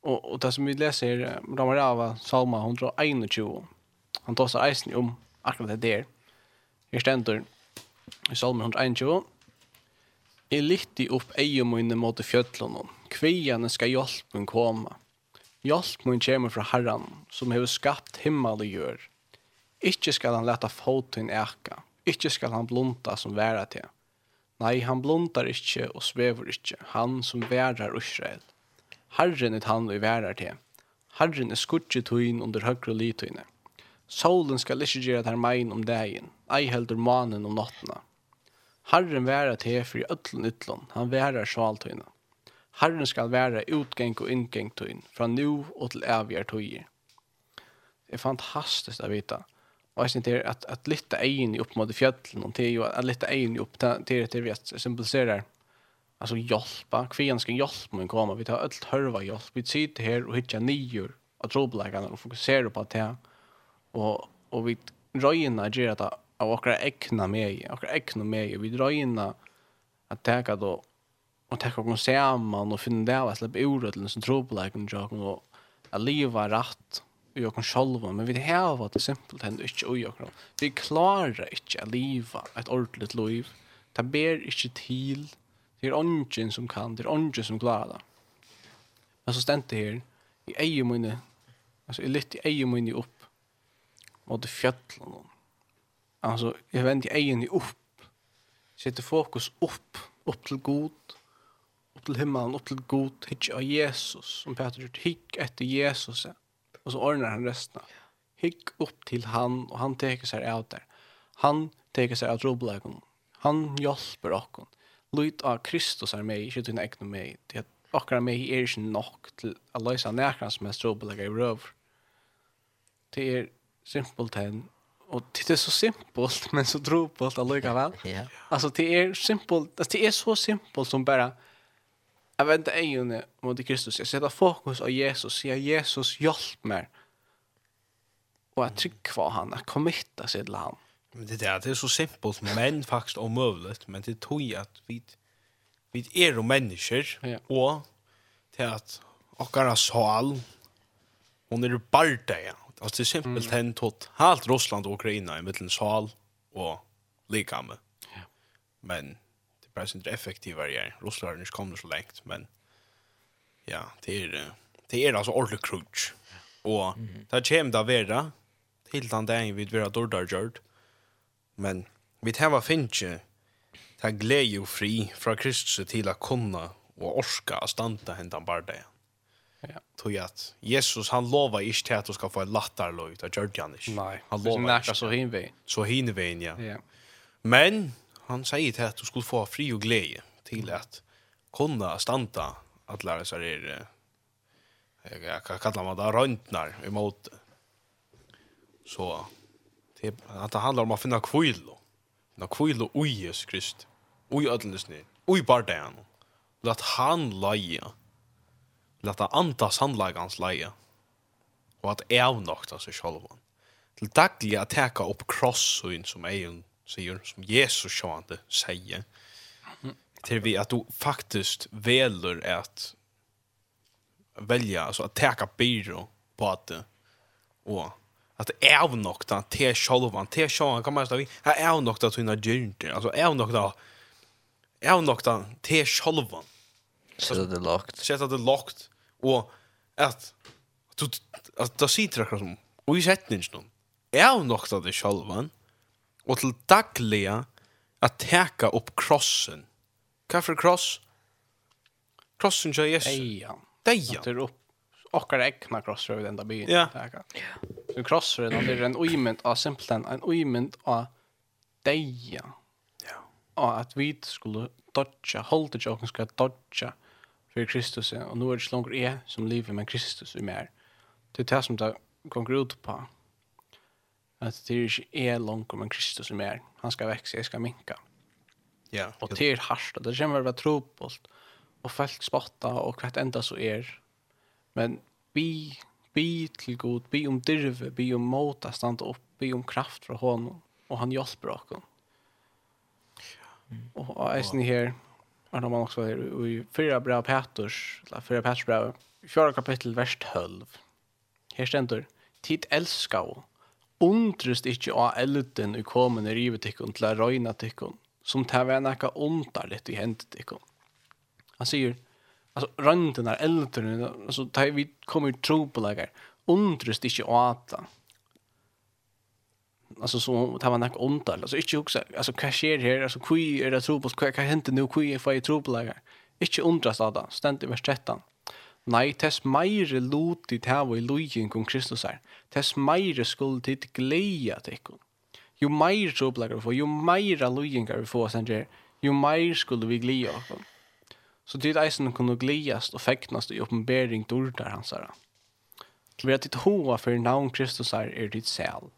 Och och det som vi läser Ramarava Salma 121. Han tar sig eisen om akkurat det där. Här ständer i Salma 121 Jeg lytti opp eie mine mot fjøtlene. Kveiene skal hjelpen komme. min kommer fra Herren, som har skapt himmel og gjør. Ikke skal han leta foten eka. Ikke skal han blunta som væra til. Nei, han blundar ikke og svever ikke, han som værar Israel. Herren er han vi værar til. Herren er skudget tøyen under høyre litøyene. Solen skal ikke gjøre der her mein om dagen, ei heldur manen om nattene. Herren være til for i øtlen ytlån, han være sjaltøyna. Herren skal være utgeng og inngeng tøyn, fra nu og til evigere tøyer. Det er fantastisk å vite. Og jeg synes det er at, at litt egen opp mot fjøtlen, og det er jo at litt egen opp til det vi symboliserer alltså hjälpa kvian ska hjälpa min komme, vi tar allt hörva hjälp vi sitter her och hittar nior av trobeleggene, og fokuserer på det och och vi röjer gjør det av okra ekna med, okra ekna med, vi drar in att täcka då og teka och saman, og finna det att släppa ur till sin troplägen jag och att leva rätt och jag kan själva men vi det det simpelt hendt inte ui jag vi klarar inte att liva ett ordentligt liv det ber inte til, det er ongen som kan det er ongen som klarar det men så stämt det här i mine, altså i litt i lite egemynne upp mot fjällen Alltså jag vänder egen upp. Sätter fokus upp, upp till god, upp till himmelen, upp till god, hitch av Jesus. Som Peter gjort, hick efter Jesus. Och så ordnar han resten. Hick upp till han och han teker sig av där. Han teker sig av troblägen. Han hjälper oss. Lut av Kristus är med, inte din egen med. Det är akkurat med er ikke nok til å løse nærkene som er stråbelegget i røv. Det er simpelthen Och det är så simpelt men så drobelt allikevel. Ja. Alltså det är simpelt, alltså det är så simpelt som bara Jag väntar en mot Kristus. Jag sätter fokus på Jesus. Jag Jesus hjälp mig. Och att trycka kvar han. Att committa sig till han. Men det är, det är så simpelt men faktiskt omöjligt. Men det tror jag att vi, vi är människor. Ja. Och till att och sal hon är bara ja. Alltså det är simpelt mm. tot halt helt Ryssland och Ukraina i mitten sal och likame. Ja. Men det är bara inte effektivare här. Ryssland har inte kommit så längt, men ja, det är, det är alltså ordentligt krutsch. Och det kommer det att vara till den dagen vi vill dårdar gjort. Men vi tar finns ju det glädje och fri från Kristus till att kunna och orska att standa hända bara det. Ja. Tog att Jesus han lovar inte till att du ska få ett lattar lojt. Det gör han inte. Nej. Han lovar inte. Så hinvägen. Så hinvägen, ja. ja. Men han säger till att du skulle få fri och glädje till att kunna stanta att lära sig det. Jag kan kalla man det röntnar emot det. Så det, att det handlar om att finna kvilo. Finna kvilo i Jesus Krist. Och i ödlesni. Och i bardagen. Låt han laja til at det andre sannleggans leie, og at jeg av seg selv. Til daglig at teka opp krossen som egen sier, som Jesus sjående sier, til vi at du faktisk velur at velja, altså at teka byrå på at det, og at det er nok til sjolvan, til sjolvan, kan man vi, her er nok til hina gyrnter, altså er nok da, er til sjolvan. Sett det er lagt. Sett at det er lagt, Og at du, at da sitter akkurat som, og i setningen noen, er jo nok det sjølven, og til daglige at teka opp krossen. Hva for kross? Krossen til Jesus. Deia. Deia. At det er opp okkar egna krossar við enda byen. Ja. Så krossar er det en uimynd av simpelthen, en uimynd av deia. Ja. Og at vi skulle dodja, hålla til åkken skal dodja, för Kristus och nu är det långt är som lever med Kristus i mer. Det är det som det kommer ut på. Att det är inte långt men Kristus i mer. Han ska växa, jag ska minka. Ja. Och det är harst. Det kommer att vara trobult. Och folk spotta och kvart enda så är. Men vi bi till god, bi om dirve, bi om mota, standa upp, bi om kraft från honom. Och han hjälper oss. Och jag är här Och när man också är i fyra bra Petrus, eller fyra Peters bra, fjärde kapitel, vers 12. Här ständer, tid älskar undrust ikkje av elden i kommende rivet ikkon til a røyna tikkon, som ta vei nekka ondarligt i hendet tikkon. Han sier, altså, røynden er elden, altså, tar vi kommer i tro på legar, undrust ikkje av det, alltså så tar man näck ont alltså inte också alltså cashier här? Alltså kui är det tro på vad kan hända nu? Kui för i tro på läge inte undras att ständ i vers 13 Nei, tess meire lot dit i lojen kring Kristus er. tess meire skuld tid gleia att Jo ju meire tro på läge för ju meire lojen vi få sen där meire skulle vi gleia av så tid eisen kunne gleiast och fäktnas i oppenbering dordar hans här vi att ditt hoa för navn Kristus är ditt själ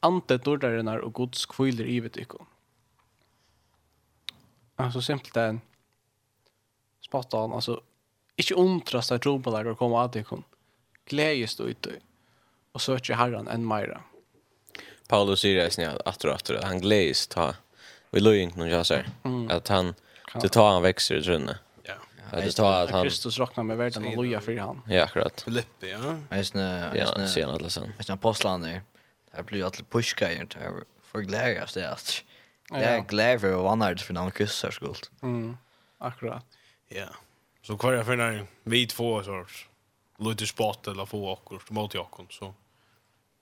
ante dordarenar og gods kviler i vittikon. Altså, simpelt en spottan, alltså altså, ikke att ropa där och komma att det kon. Glädjes då inte och söker Herren än mera. Paulus sier det snäll att och att han glädjes ta. Vi låg inte någon jag säger mm. att han det tar han växer i trunne. Ja. Att det tar att han Kristus räknar med världen och loja för han. Ja, akkurat. Filippi, ja. Är snä, är snä. Ja, sen alltså sen. Är snä apostlarna jag blir alltid pushka ju inte. Jag får glädje av det. Att jag är glädje och annars för någon kyssar skuld. Mm, akkurat. Ja. Så kvar jag finner vi två sorts lite spot eller få åker mot jakon så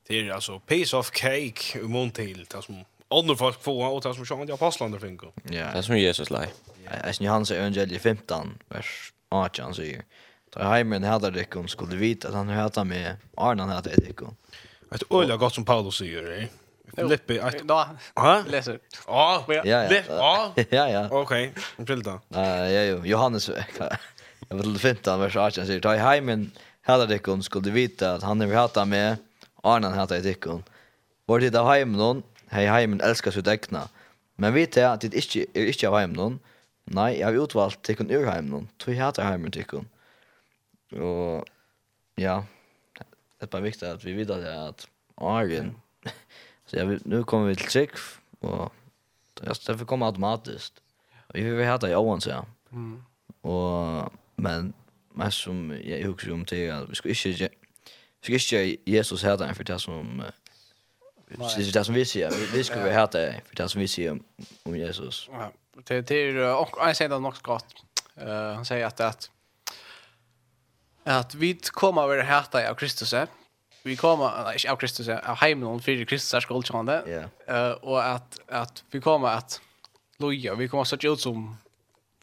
det är alltså piece of cake i mån till det som andra folk får och det som sjöng jag passlander finko. Ja, det som Jesus lär. Jag syns Johannes evangeliet 15 vers 18 säger. Ta heimen hade det skulle vita att han hade med Arnan hade det. Ett öliga gott som Paulus säger. eh. Filippi ett... då läser. Ja. Ja ja. Ja ja. Okej, en filta. Ja ja, Johannes. Jag vill finta vers 18 säger ta heimen hela dikon skulle vita att han är vi hata med Arnan hata dikon. Var det av heimen hon? Hej heimen älskar sitt egna. Men vi vet att det inte är inte av heimen. Nej, jag har utvalt dikon ur heimen hon. Tog hata heimen dikon. Och ja, det är bara viktigt att vi vet att Arjen så jag nu kommer vi till Trick och det får komma automatiskt. Vi vill hata det i ovan så ja. Mm. Och men men som jag hugger om till att vi ska inte vi ska inte Jesus här där för det som det är det som vi ser. Vi ska vi ha det för det som vi ser om Jesus. Ja. Det det är och jag säger det något gott. Eh han säger att att at vi kommer over hætta av Kristus. Vi kommer, nei, ikke av Kristus, av heimen fyrir Kristus er skoldkjande. Yeah. Uh, og at, at vi kommer at loja, vi kommer så ut som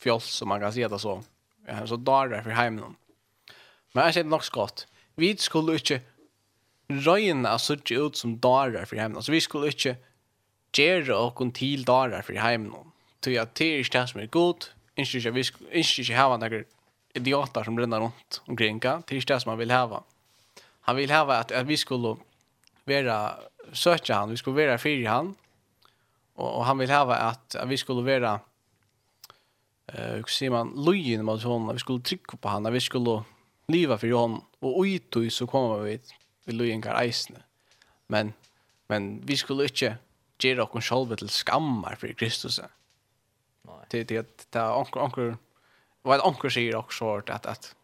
fjoll, som man kan si det så. Ja, så dagar for heimen. Men jeg kjenner nok skott. Vi skulle ikke røyna så ut som dagar for heimen. Så vi skulle ikke gjøre okkur til dagar for heimen. Så jeg, det er ikke det som er godt, ikke vi skulle ikke ikke ha noen idioter som rinner runt omkring. Det är ikke det som han vill häva. Han vill häva att, at vi skulle vara söka han, vi skulle vara fyra han. Och, og han vill häva att, at vi skulle vara eh hur ser man lojen mot honom, vi skulle trycka på honom, vi skulle leva för honom och utu så kommer vi vi lojen kan eisne. Men men vi skulle inte göra oss själva till skammar för Kristus. Nej. Det det det onkel onkel vad en onkel säger också att att, att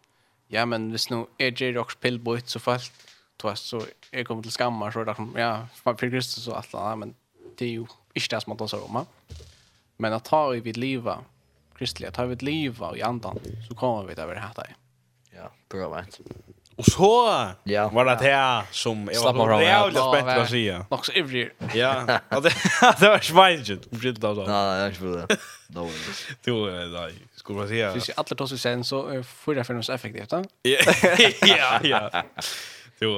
ja men hvis nu är det ju också pillboyt så fast då så är kommer till skammar så där ja för Kristus så allt annat men det är ju inte det som man talar om. Men att ta i vid liva kristliga, ta i vid liva i andan så kommer vi där det här. där. Ja, bra vet. Och så ja. var det här som jag var jävligt spänd att säga. Nog så ivrig. Ja, det var svajigt. Ursäkta då. Nej, det är inte bra. No. Du, nej skulle man säga. Finns ju alla tos sen så får det för oss effektivt. Ja, ja. Jo,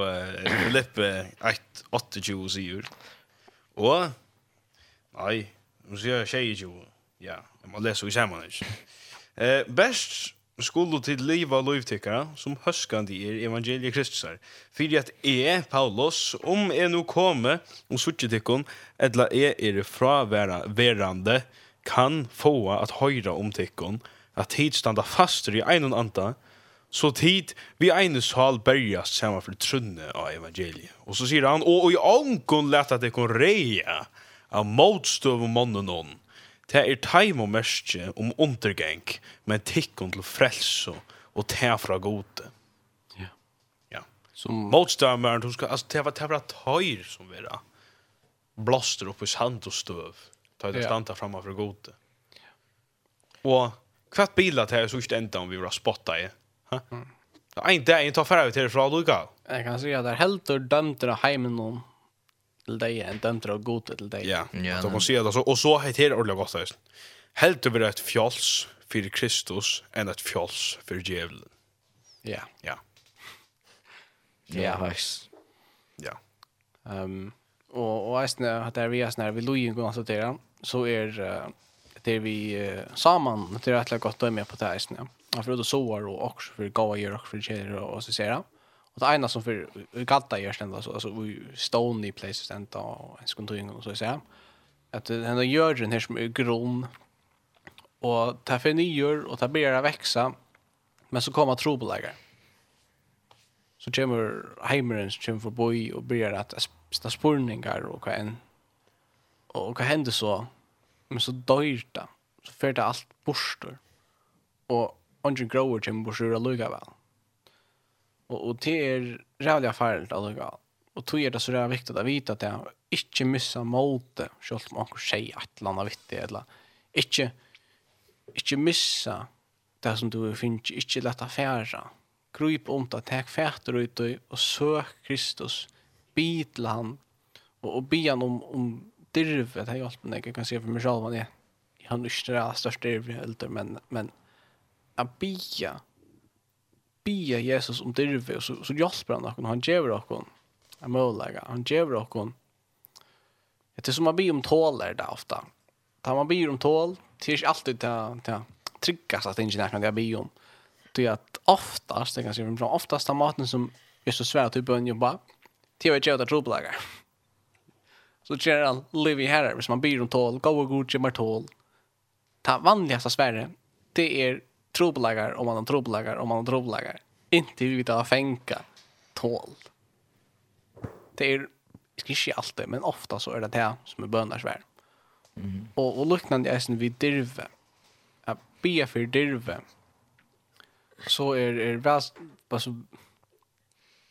Lippe 8-8-20 sier. Og, nei, nå sier jeg 20. Ja, jeg må lese i sammen, ikke? Eh, best skulle til liv og lovtikkere som høskande er evangeliet Kristus her. Fyrir at jeg, Paulus, om jeg nå kommer og suttet tikkun, etla jeg er fraværende, kan få at høyra om tikkun, at tid standa faster i ein og anda, så tid vi eine sal berjast saman for trunne av evangeliet. Og så sier han, og i ångon leta det kon reia av motstøv og mannen on. Det er teim og mørkje om undergeng, men tikkon til frelse og te fra gode. Ja. Ja. Som... Motstøvmeren, hun skal, altså, det var, det var tøyr som vera blåster opp i sand og støv. Ta det standa framför gode. Ja. Og kvart bilar här så inte ända om vi var spotta i. Ha? Mm. Det är inte en tar färd till från Luka. Jag kan säga där helt och dömt det hemmen någon till dig en dömt det gott till dig. Ja. Så man ser det så och så heter det ordentligt gott. Helt över ett fjalls för Kristus än ett fjalls för djävulen. Ja. Ja. Ja, hörs. Ja. Ehm och och är snä att det är vi är vi lojen går så där så är det vi uh, saman det är rätt gott att med på det här snä. Jag förutom soar och for för gjør og for kjeder og, og så ser Og det ena som för gatta görs den alltså alltså stone i places den og en skontoring og så ser Att den gör gjøren her som er grunn, og det er for nyer og det blir å växa men så kommer trobelegger. Så kommer heimeren som kommer förbi och börjar att sta spurningar og hva enn. Og hva hender så men så dör det. Så för det allt borstor. Och ungen grower kommer borstor och lugga väl. Och och det är jävla farligt att lugga. Och tog är det så där viktigt att vita att jag inte missa målte, självt om man kan säga att landa vittigt eller inte inte missa det som du finner inte lätt att färra. Gryp om det, täck fäter ut och sök Kristus. Bidla han och, och be han om, om dirv att jag hjälpt mig jag kan se för mig själv vad det är jag har nyss det dirv jag men men att bia bia Jesus om dirv och så, så hjälper han och han ger och Är möjlighet han ger och det är som man blir om tålar där ofta tar man blir om tål det är alltid det tryggast att det inte är när jag blir om. Det är att oftast det kan jag säga, oftast har maten som är så svär att du jobba. bara till att jag tror på så ger han i här hvis man blir om tål, gå och god gemar tål. Ta vanligaste sväre, det är trobelagar om man har trobelagar om man har trobelagar. Inte vi vet att fänka tål. Det är inte alltid, men ofta så är det det som är bönarsvär. Mm. Och, och liknande är som vid dirve. Att be för dirve. Så är det väl... Alltså,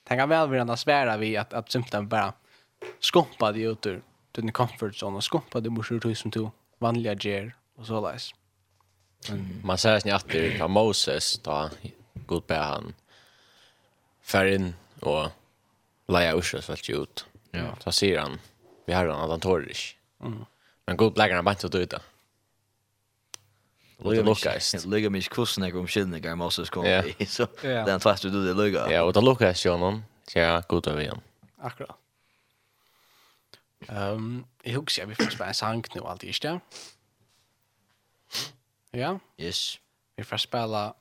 tänka kan väl vara svära vid att, att symptom bara skumpa det ut ur din comfort zone och skumpa det morsur du som du vanliga ger och så läs. Man säger ni att det är Moses då god på han färgen och leja ursas väl ut. Ja. Så säger han vi har han att han tål Mm. Men god lägger han bara inte att döda. Lugga Lukas. Lugga mig kussen jag om skillnaden kan Moses kom. Så den fast du det lugga. Ja, och det Lukas ju någon. Ja, god över igen. Akkurat. Ehm, jag husker vi får spela en nu allt alltid, ikke Ja? Yes. Vi får spela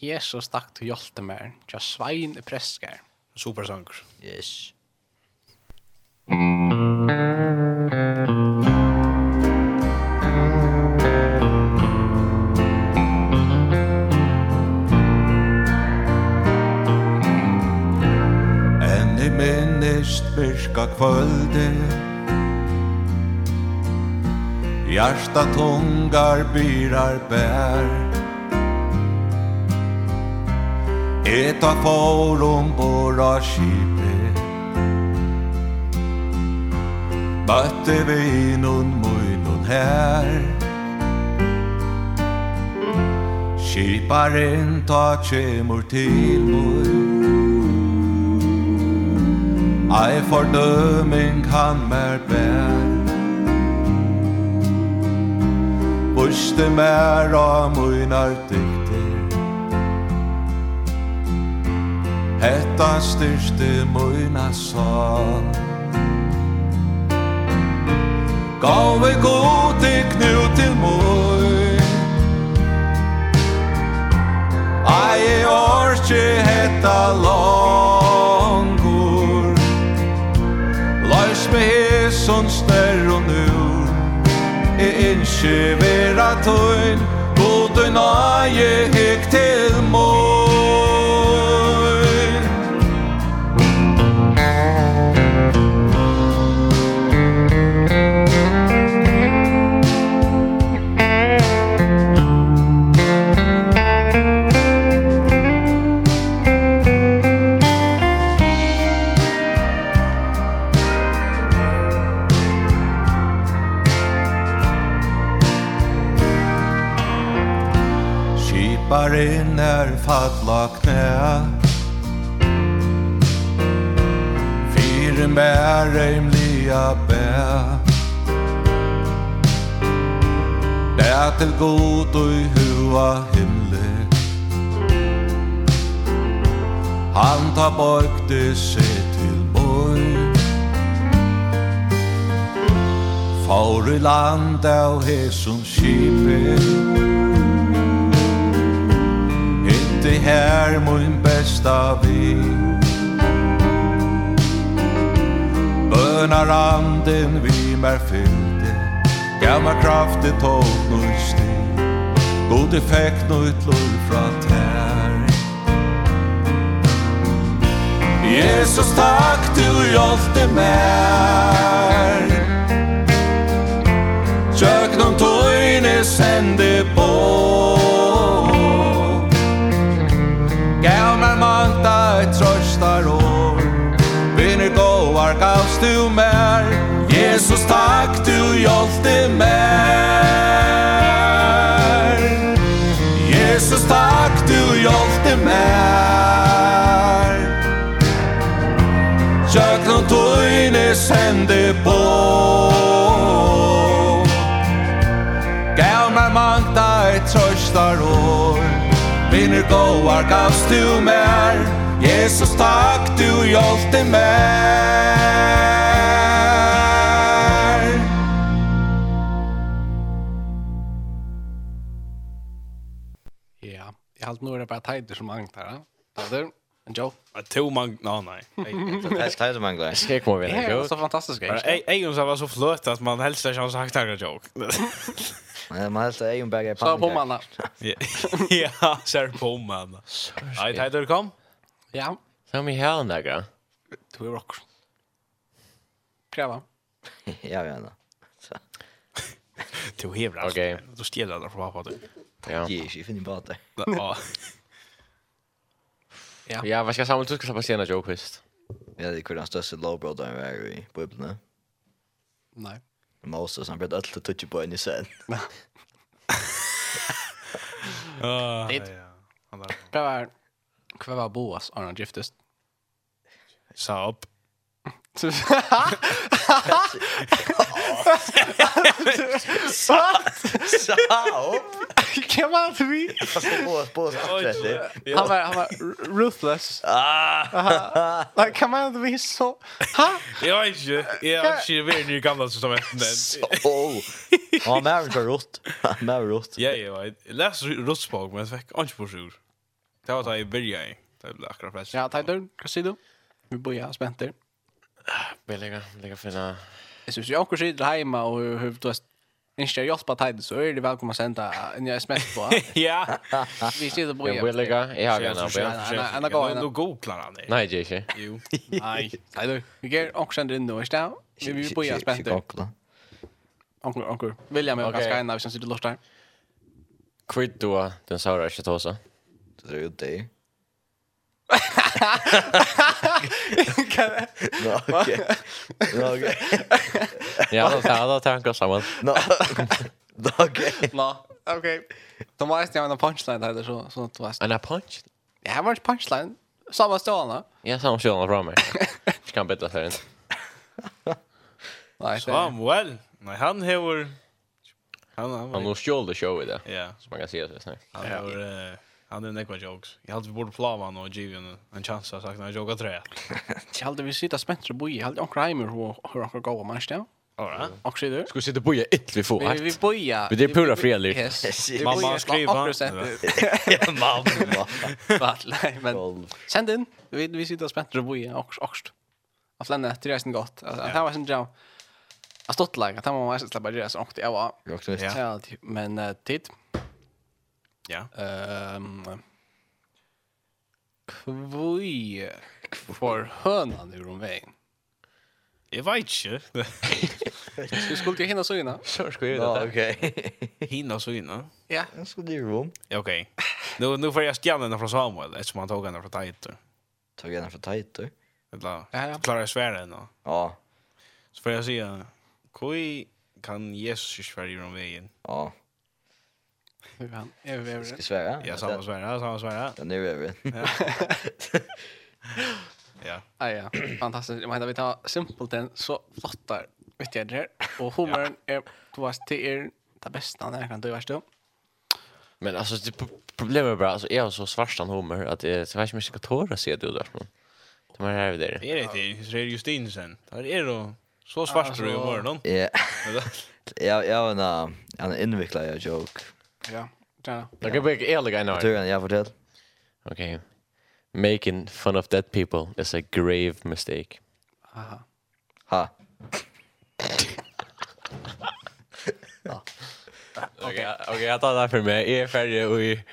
Jesus takk til hjelte mer, til svein i preskar. Supersanger. Yes. Enn i minnist virka kvölde Hjärsta tungar byrar bär. Eta forum bora kipe Batte vinun muinun här. Kiparen ta tjemur til mor Ei fordøming han mer bær. luste mer av munar dykter Hetta styrste munar sal Gave god i knut til mui Ai orki hetta longur. Lars me hesson stær og nu e innskje vera tøyn. God du nøye hek til mål falla knæ Fyre med reimliga bæ Bæ til god og i hua himle Han tar bökte sig til boj Får i land av hesson kipet her mun besta vi Bønar anden vi mer fylde Gav mer kraft i tåg nu sti God effekt nu utlor fra tær. Jesus takk du hjalte mer Tjöknum tøyne sende på savnar manta et trøstar år. Vinner gåar gavst du mer. Jesus takk du hjolte mer. Jesus takk du hjolte mer. Jöknon tøyne sende på. Gav meg manta et trøstar år. Tøyner gåar gavst du mer Jesus takk du hjalte mer Ja, jeg halte nå er det bare teider som angtar, ja? Teider? En Joe? Ja, to mang... Nå, nei. Det er teider som angtar. Skrik må vi, det er så fantastisk, ikke? Jeg, jeg, jeg, jeg, jeg, jeg, jeg, jeg, jeg, jeg, jeg, jeg, jeg, jeg, Men man helst är ju bägge på. Så på manna. Ja, så på manna. Nej, hej där kom. Ja. Så vi här där gå. Du är rock. Prova. Ja, ja. Så. Du är bra. Okej. Du stjäl alla från pappa du. Ja. Ge, jag finner bara det. Ja. Ja. Ja, vad ska jag samla? du ska släppa senare joke visst. Ja, det kunde han stössa lowbrow där i bubblan. Nej. Moses han vet alltid touch på en i sen. Ja. Det var kvar var Boas Arnold Giftest? Så upp. Sao? Kan man förbi? Han var, han var ruthless. Ah. Like Kan man förbi så? Ha? Jag är inte, jag är inte väldigt ny gammal som är den. Så. Ja, men jag var rott. Men jag har rott. Ja, ja, jag läste rutspåg men jag fick inte på sjur. Det var att jag började. Det blev akkurat fest. Ja, tack du. Vad säger du? Vi börjar spänt där. Vi lägger, lägger finna... Jag syns ju också sitter hemma och hur du inte hjälpa tid så är det välkomna att sända en sms på. Ja. Vi sitter på Jag vill lägga jag har gärna på. Anna går ändå googlar han det. Nej, det är Jo. Nej. Nej du, vi går också ändå in då, istället. det? Vi vill på jag spänt. Onkel, onkel. William är ganska ända, vi syns ju det låter. Kvitt då, den saura det inte då. Det är ju det. Nå, ok. Nå, ok. Ja, da tar jeg da tanker sammen. Nå, ok. Nå, ok. Da må jeg en punchline her, så, så du vet. En punch? Ja, det var en punchline. Samma stjerne. Ja, samma stjerne fra meg. Jeg kan bytte for en. Samuel? Nei, han hever... Han, han, han, han, han, han, han, han, han, han, han, han, han, han, han, han, han, han, han, han Han är nekva jokes. Jag hade vi borde plava han och ge en en chans att sakna joga tre. Jag hade vi sitta spänt så boje. Jag hade onkel Reimer och hur han går man ställ. All right. Och så Ska sitta boje ett vi får. Vi vi boje. Men det är pura freligt. Mamma skriva. Mamma. Vart nej men. send den vi vi sitter spänt så boje och och. Att lämna till resten gott. Att det var sen jam. Jag stått lag att han var mest släppa det så och det var. Men tid Ja. Ehm Kvui. for hønan om vägen. Jag vet inte. Du skulle ikke hinne så inne. Skulle jeg det. Ja, hinne så inne? Ja. Jeg skulle rum. rom. okej. Nu, nu får jeg den från Samuel, eftersom han tog den från Taito. Tog henne fra Taito? Eller, Ja, klarer jeg svære henne. Ja. Så får jeg säga, kui kan Jesus svära være i romveien? Ja nu är han över. Ska svära? Ja, samma svära, samma svära. Den är över. Ja. Ja, ja. Fantastiskt. Man hade vi ta simpelt den så flottar ytterligare. Och humorn är tvås till er det bästa när jag kan du värst då. Men alltså det problemet är bara alltså är så svartan humor att det är så värst mycket tårar ser du där. Det var här vid det. Det är det det är Justinsen. Där är då så svart tror jag imorgon. Ja. Ja, ja, en en invecklad joke. Ja, Ja. Det kan bli ärliga en år. Turen, jag fortell. Okej. Okay. Making fun of dead people is a grave mistake. Aha. Ha. Okej, okej, jag tar det här för mig. Jag är färdig och i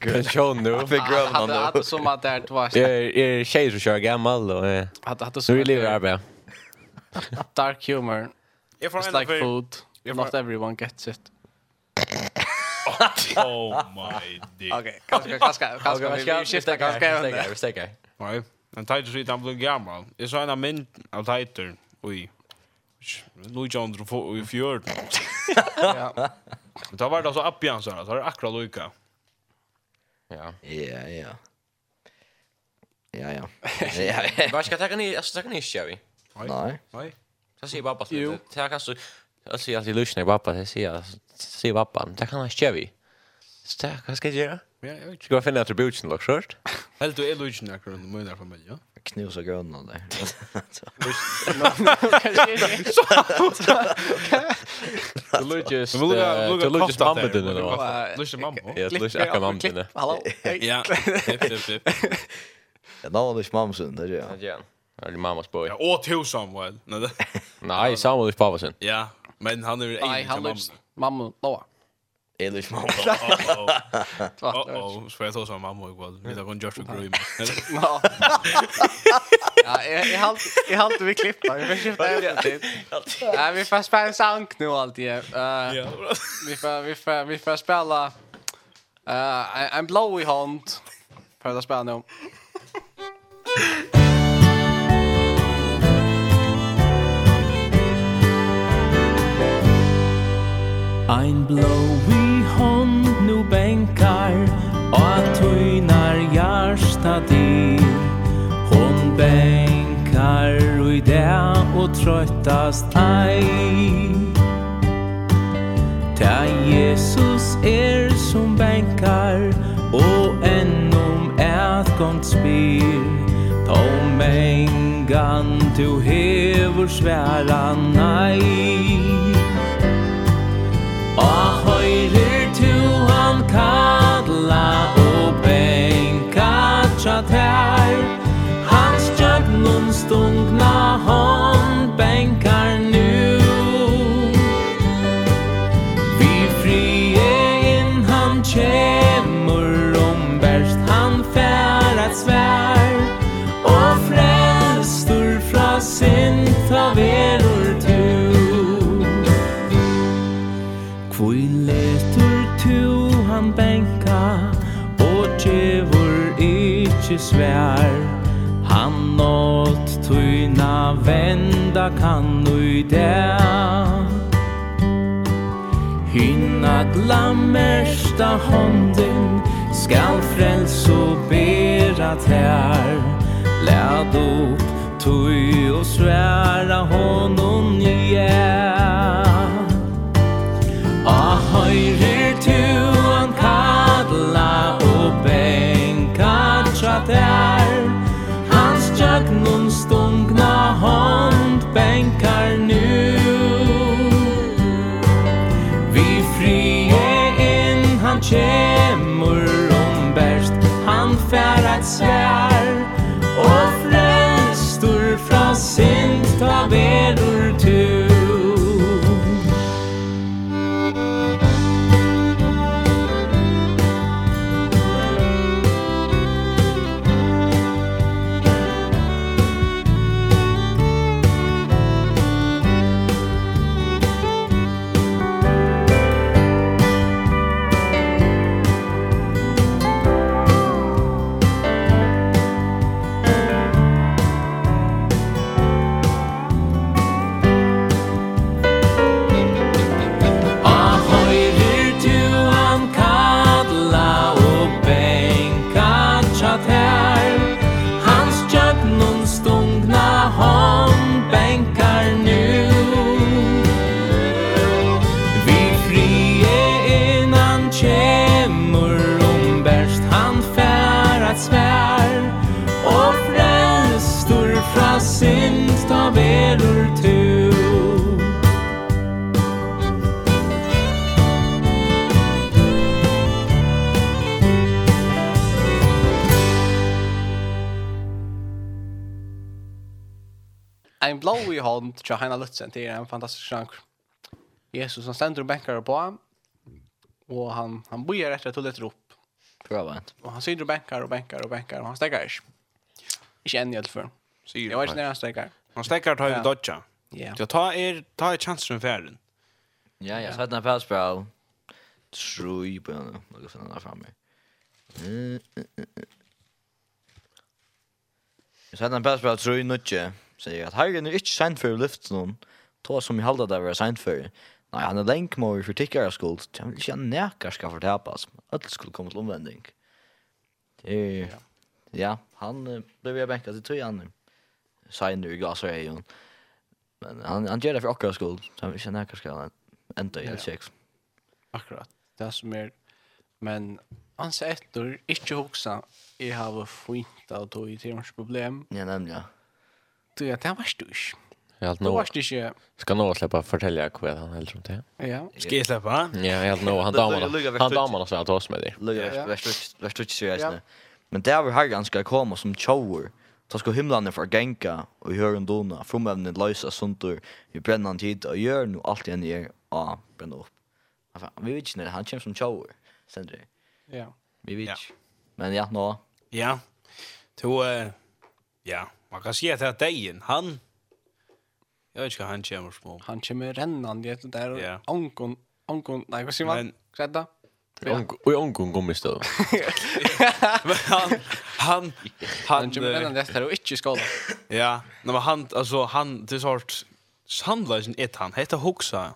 Grön nu. För grön nu. Hade hade som att det är två. Är är tjejer som kör gammal och eh. Hade hade så. Nu lever jag Dark humor. It's like food. Not everyone gets it. Oh my dick. Okej, kanske kanske kanske vi skiftar kanske. Vi stäcker. Nej. Men Titus rit han blev gammal. Jag sa en min av Titus. Oj. Louis John drog Drofo i fjörd. Ja. Men Det var det alltså Appian så där. Det är akkurat lika. Ja. Ja, ja. Ja, ja. Ja. Vad ska ta ni? Alltså ta ni Chevy. Nej. Nej. Så ser bara på det. Ta kan så Alltså jag lyssnar lyssna på pappa, det ser jag säger pappan, det kan han inte göra. Så där, vad ska jag göra? Ja, jag vet inte. Ska jag finna attributen då, först? Helt du är Luigi akkurat under med där familj, ja? Knusa gröna där. Så. Luigi, Luigi, Luigi mamma din då. Luigi mamma. Ja, Luigi akka mamma din. Hallå. Ja. Tipp tipp tipp. Ja, då var det mamma sin där, ja. Ja. Ja, det mammas boy. Ja, åt hur Samuel. Nej, Samuel är pappa sin. Ja, men han är egen mamma. Han är Mamma Loa. Är det mamma? Oh oh. Så jag tror som mamma igår. Vi tar går Joshua Green. Ja. Ja, jag halt jag halt vi klippa. Vi får skifta helt dit. Ja, vi får spela sång nu alltid. Eh. Vi får vi får vi får spela eh en blå i hand. För att spela nu. Ein blåi hånd nu bänkar Och tuinar hjärsta dyr. Hon bänkar och i det och tröttast ej Ta Jesus er som bänkar Och ennum ät gong spyr. Ta mengan du hever svära nej Og ikkje svær. Han nått tøyna venda kan ui der. Hynna glammersta hånden Skal frels og bera tær. Læd opp tøy og sværa honom igjen verur hånd til Heina Lutzen, til en fantastisk sjank. Jesus, han stender og bänkar på ham, og han, han bojer etter at litt rop. opp. Prøvant. Og han sitter og bänkar og bänkar og bänkar, og han stekker ikke. Ikke enn i alt før. Sier Jeg var ikke når han stekker. Han stekker tar vi dodja. Ja. Ja, ta er, ta er chansen for ferden. Ja, ja, så hade han fastball. True, på henne. Något sådant där framme. Så hade han fastball, true, nutje. Ja säger att Herren är inte sent för lyft någon. Tå som i halda där var sent för. Nej, han är länk mer för tickare skuld. Jag vill inte näka ska förtäpas. Allt skulle komma till omvändning. Det är... Ja, han blev jag bänkad i tröjan. Sen nu gas och jag. Men han han gör det för akkurat skuld. Så jag vill inte näka ska ända i sex. Akkurat. Det som är men han sätter inte huxa. Jag har fint att ta i timmars problem. Ja, nämligen. Du, ja, det verste ikke. Jag har nog. Ska nog släppa fortälja kväll han helst om det. Ja. Ska jag släppa? Ja, jag har nog han damarna. Han damarna så att oss med dig. Lugga värst värst värst så här. Men där vi har ganska komma som chower. Så ska himlarna för genka och höra en dona från ämnen lösa sånt och vi bränner han tid och gör nu allt igen är ja bränna upp. Alltså vi vet inte han kommer som chower. Sen det. Ja. Vi vet. Men ja, nå. Ja. Två ja. Man kan se att det är han Jag vet inte han kommer små. Han kommer rennan det där yeah. onkon onkon nej vad säger man? Men... Rädda. Och onkon kommer stå. Men han han han han kommer rennan det där och inte skada. Ja, Nej, men han alltså han det sort handlar inte ett han heter Huxa.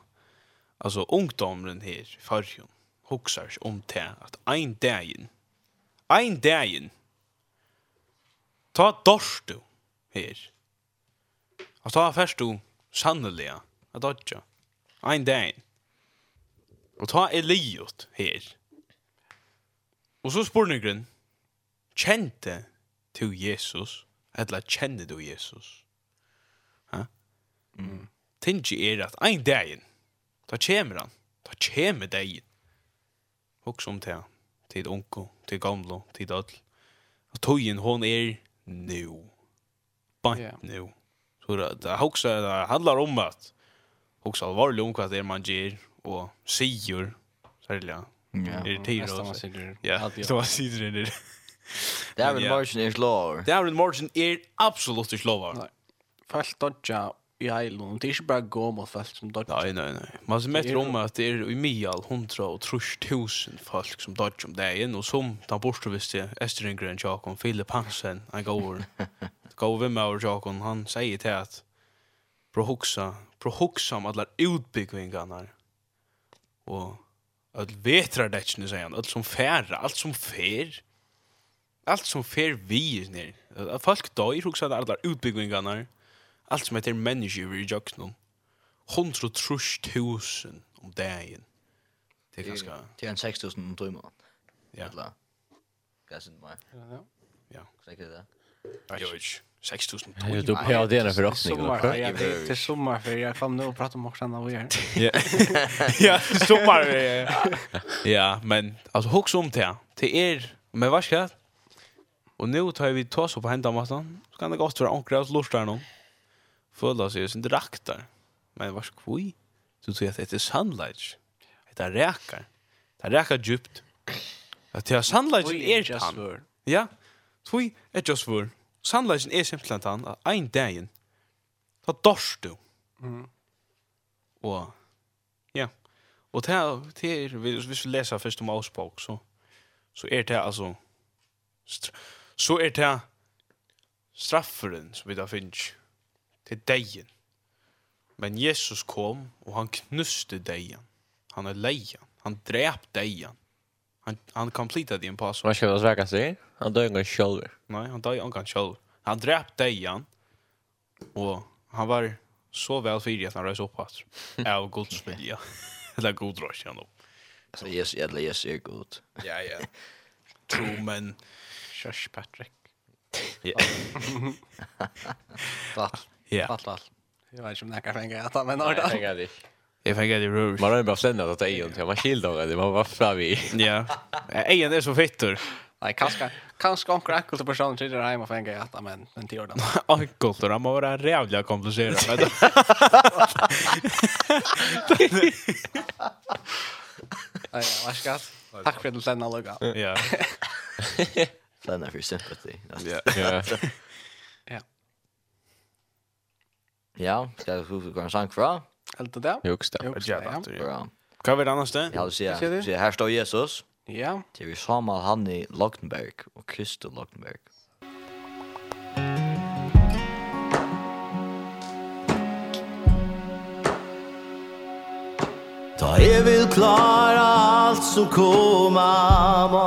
Alltså ungdomen här förjon. Huxar om det att en dagen. En dagen. Ta dorstu her. Og ta først du sannelig at dodja. Ein dag. Og ta Eliot her. Og så spør nøgren, kjente du Jesus? Eller kjenne du Jesus? Ha? Mm. Tingi er at ein dag, da kjemer han, da kjemer dagen. Hoks om til til onko, til gamlo, til dødl. Og togjen hon er nu bant yeah. nu. Så det, det också det handlar om att också allvarligt om vad det är man ger och säger särskilt. Ja. Det är tid Ja. Det var sidor det. Det är väl margin är slår. Det är väl margin är absolut slår. Nej. Fast dodja i heilen. Det är inte bara gå mot folk som dodger. Nei, nei, nei. Man som etter om at det er i mial hundra og trus tusen folk som dodger om dagen, og som den bortstå visste Estringren, Jakob, Philip Hansen, en gård, gav vi med och Jakon, han sier til säger till att prohoxa, prohoxa om alla utbyggningarna. Og all vetrar det nu säger han, alt som færre, alt som fär. Allt som fär vi ner. Att folk dör också där alla utbyggningarna. Allt som heter människor i Jakonen. Hundra trus tusen om dagen. Det är ganska... Det är en 6.000 om timmar. Ja. Eller, gasen mig. Ja. Ja. Säkert det. Jag vet 6000 Ja, Du på det där för oss några. Jag det är sommar för jag kom nu och prata om också när vi är. Ja, sommar. Ja, men alltså hooks om det. Det är men vad ska? Och nu tar vi tås på hända mattan. Så kan det gå stora ankra och lustar någon. Fulla sig sin draktar. Men vad ska vi? Så tror jag att det är sunlight. Det är räkar. Det är räkar djupt. Att det är sunlight är det. Ja. Tui, är just for. Sannleggen er simpelthen han at ein dagen da dorst du. Mm. Og ja. Og det er, hvis vi leser først om avspåk, så, så er det altså så er det strafferen som vi da finnes til dagen. Men Jesus kom, og han knuste dagen. Han er leien. Han drep dagen. Han han completed the impossible. Vad ska jag säga sig? Han dog en shoulder. Nej, han dog en shoulder. Han dräpte igen. Och han var så väl för att han rös upp att av Guds vilja. Eller god rush då. Så yes, jag yes, är god. Ja, ja. True men Shush, Patrick. Ja. Fast. Ja. Fast. Jag vet inte om det kan fänga att han men. Nej, det kan inte. Jag fick det rör. Man har bara sländat att Ejon till man skilde det man var fram i. Ja. Ejon är så fittor. Nej, kanske kanske onkel Ankel till personen till det hemma fänga att men men till Jordan. Ankel då man var jävla komplicerad men. Nej, vad ska? Tack för att du lämnade lugga. Ja. Lämna för sympati. Ja. Ja. Ja, ska jag få gå en sank från? Helt det? Just det. Just det, ja. Hva var det annars det? Ja, du sier, her står Jesus. Ja. Det er Samuel han i Logtenberg og Kristus Logtenberg. Ta jeg vil klara alt som koma må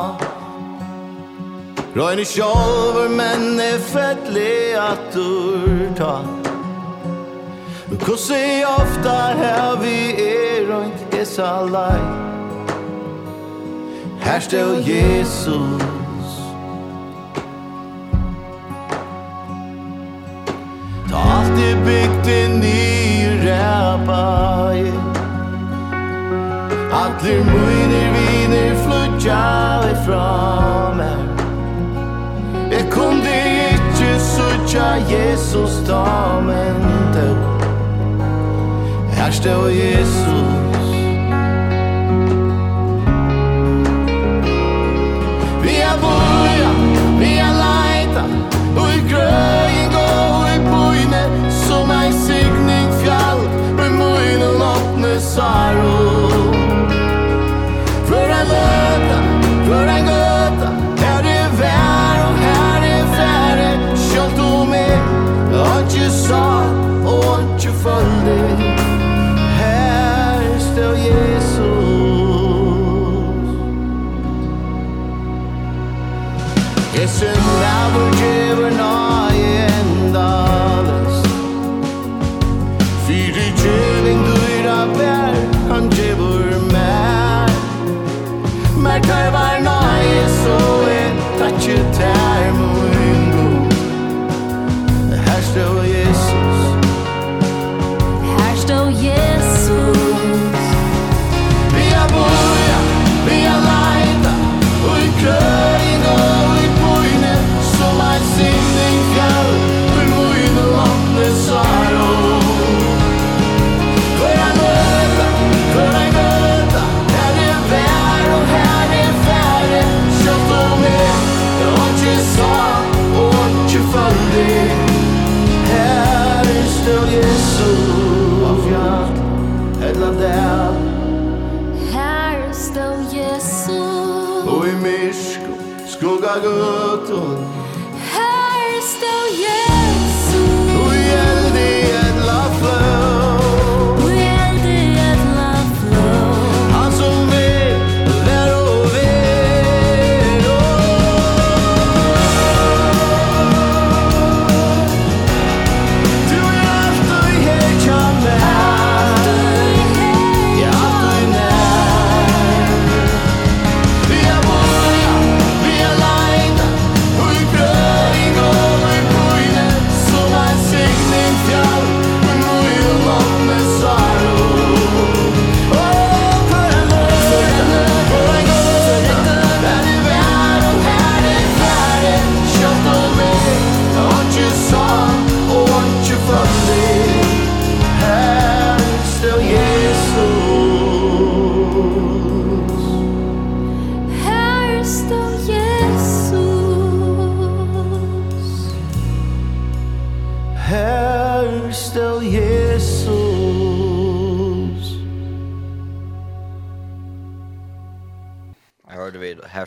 Røyne sjolver, men er fredelig at du tar Kussi ofta her vi er rundt Esa lei Her stå Jesus. Ta alt i ni inn i. Ræpai Atler muiner viner flutja ifra mer Jeg kunde ikkje sutja Jesus ta men Her står Jesus. Vi er boja, vi er leita Og i grøyen går i bojne Som ei signing fjall Og i mojnen åttne saror just sa och inte följde sun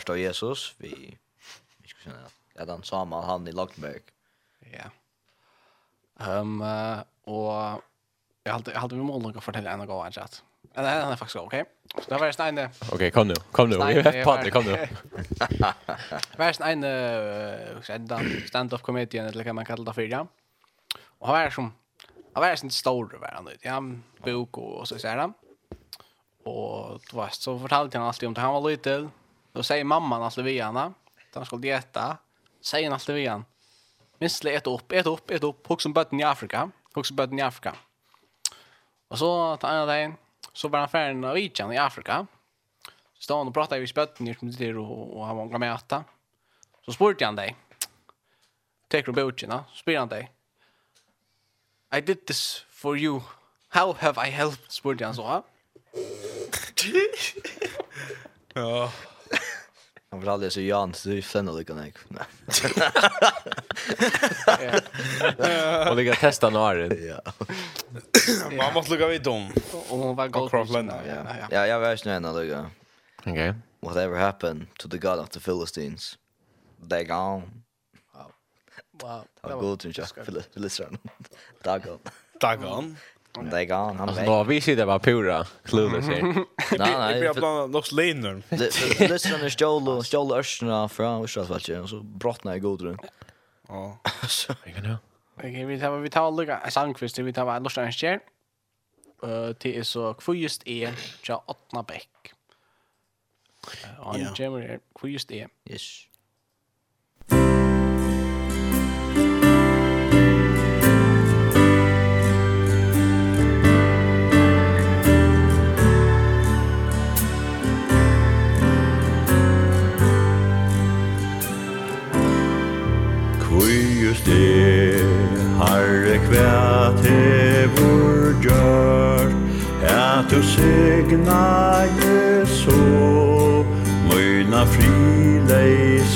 första av Jesus vi vi ska säga att han sa man han i Lagtenberg. Ja. Ehm um, och jag hade jag hade vi mål att fortälla en gång kanske att. Nej, han är faktiskt okej. Okay. Så det var Stein det. Okej, okay, kom nu. Kom nu. Vi vet på det, kom nu. Var Stein eh stand-up comedian eller kan man kalla det för ja. Och han var som han var sin stor var han ut. Ja, bok och så så där. Och du vet så fortalte han alltid om det han var liten Då säger mamman alltid vid henne. Han skulle äta. Säger han alltid vid henne. Minstla äta upp, ett upp, ett upp. Hux som bötten i Afrika. Hux som bötten i Afrika. Och så tar han den. Så var han färden av Ijan i Afrika. Så stod han och pratade i spötten. Just med och, och han var med äta. Så spurte han dig. Tekur bøtjena. Spyr han dig. I did this for you. How have I helped? Spurte han så. Ja. Han var aldrig så Jan, så du flänner lika nej. Och lika testa nåren. Ja. Man måste lukka vid dem. Och hon var gold. Ja, jag vet inte en lika. Okej. Whatever happened to the god of the Philistines? They gone. Wow. Wow. Det var god, tror jag. Philistines. Dagon. Dagon. Det är gone. Han vet. Då vi ser det bara pura clueless här. Nej nej. Vi har bland något linor. Lyssna när Jolo, Jolo Örsna från Örsna och så brottnar jag godrun. Ja. Så jag kan nu. Okej, vi tar vi tar lucka Sandqvist, vi tar Anders Stjärn. Eh till så kvist är ja åttna bäck. Och han kommer kvist är. Yes. gjør At du segna Jesu Møyna frileis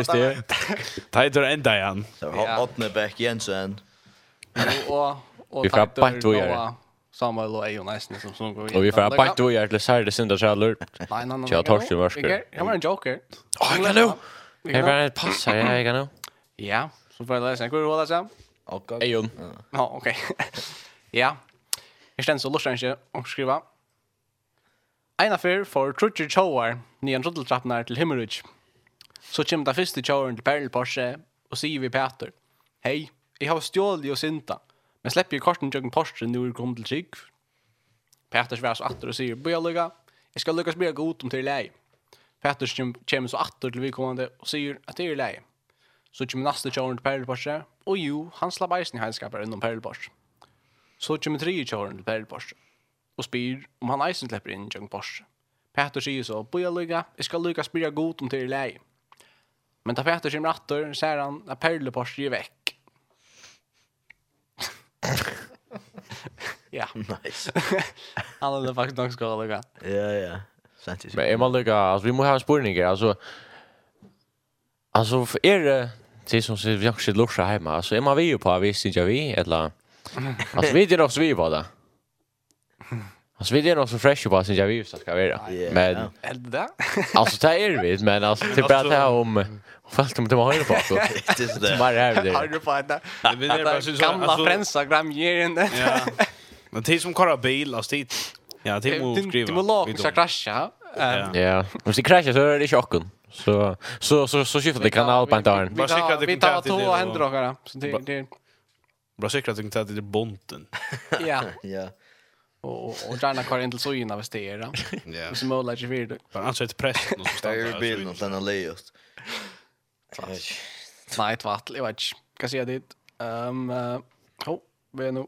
just det. Tajtor ända igen. Så har Otne Bäck Jensen. Och och vi får bant och göra. Samuel och Ejon Eisen som som går. Och vi får bara bant och så här det synda skällor. Nej nej nej. Jag tar sig varskar. Jag var en joker. Åh, jag kan nu. Jag var ett pass här, jag kan nu. Ja, så får jag läsa. Hur var det sen? Ejon. Ja, okej. Ja. Jag känner så lustar inte att skriva. Eina fyr for Trutcher tjóar, nian rutteltrappnar til Himmelridge. Så kommer det første kjøren til Perl Porsche, og sier vi Peter, hei, jeg har stjålet og synta, men slipper jeg korten til Porsche når jeg kommer til trygg. Peter svarer så atter og sier, bøy lukka, jeg skal lukkast mer god om til lei. Peter kommer så atter til vidkommende og sier at det er lei. Så kommer neste kjøren til Perl Porsche, og jo, han slapp eisen i heilskapet innom Perl Porsche. Så kommer tre kjøren til Perl Porsche, og spyr om han eisen slipper inn til Porsche. Peter sier så, bøy lukka, jeg skal lukkast mer god om til lei. Men ta fätter sin rattor, ser är han när Perlepors är vekk. ja. Nice. han hade faktiskt nog ska lägga. Ja, ja. Sant Men jag måste lägga, alltså vi måste ha en spårningar, alltså Alltså för er det som vi också lurar hemma, alltså är man vi på visst inte vi eller alltså vi det också vi på det. Alltså vi är nog så fresh på sen jag vi så ska vara. Men är det? Alltså det är vi, men alltså typ det här om fast om det var höra på så. Det är det. Bara är det? Har du fått det? Det är bara så gamla fränsa gramgeren. Ja. Men det som kör bil alltså dit. Ja, det måste skriva. Det måste låta krascha. Ja. Om det kraschar så är det chocken. Så så så så skiftar det kanal på dagen. Vi tar vi tar två händer och så det det Bra säkert att det inte är bonten. Ja. Ja och och gärna kvar in till så innan vi Ja. Yeah. Så målar ju vidare. Bara alltså ett press någon som stannar. Det är bilden och den har lejost. Nej, ett vattl, jag vet inte. Kan säga det. Ehm, ho, vi är nu.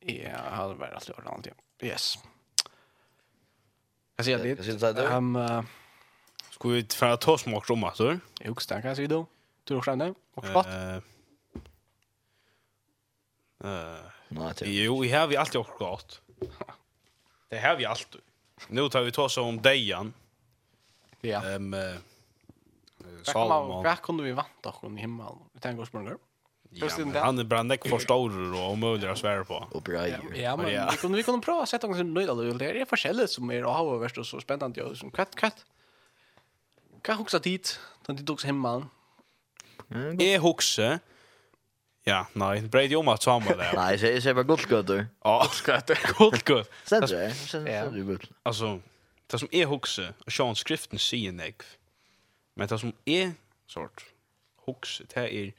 Ja, hade varit alltid göra någonting. Yes. Kan säga det. Kan säga det. Ehm, ska vi ta torsmak rumma så? Jo, stannar kan säga då. Tror du skärna? Och spott. Eh. Eh. Nej, Jo, vi har vi alltid också gott. Det har vi alltid. Nu tar vi tås om Dejan. Ja. Ehm um, Salomon. Vad kunde vi vanta i himmelen? Vi tänker oss på många. Ja, han är bara näck för stor och omöjlig att svära på. Och bra ju. Ja, men ja. vi kunde vi kunde prova sätta någon nöjd då. det är forskjelligt som är av och värst och så spännande jag som katt katt. Kan huxa dit, den dit också himmelen. Mm, jag huxar Ja, nej, det blir ju om att samma där. Nej, så är det bara guldgötter. Ja, guldgötter, guldgötter. Sen det, sen det Alltså, det som är huxe och Sean skriften säger nej. Men det som är sort huxe det är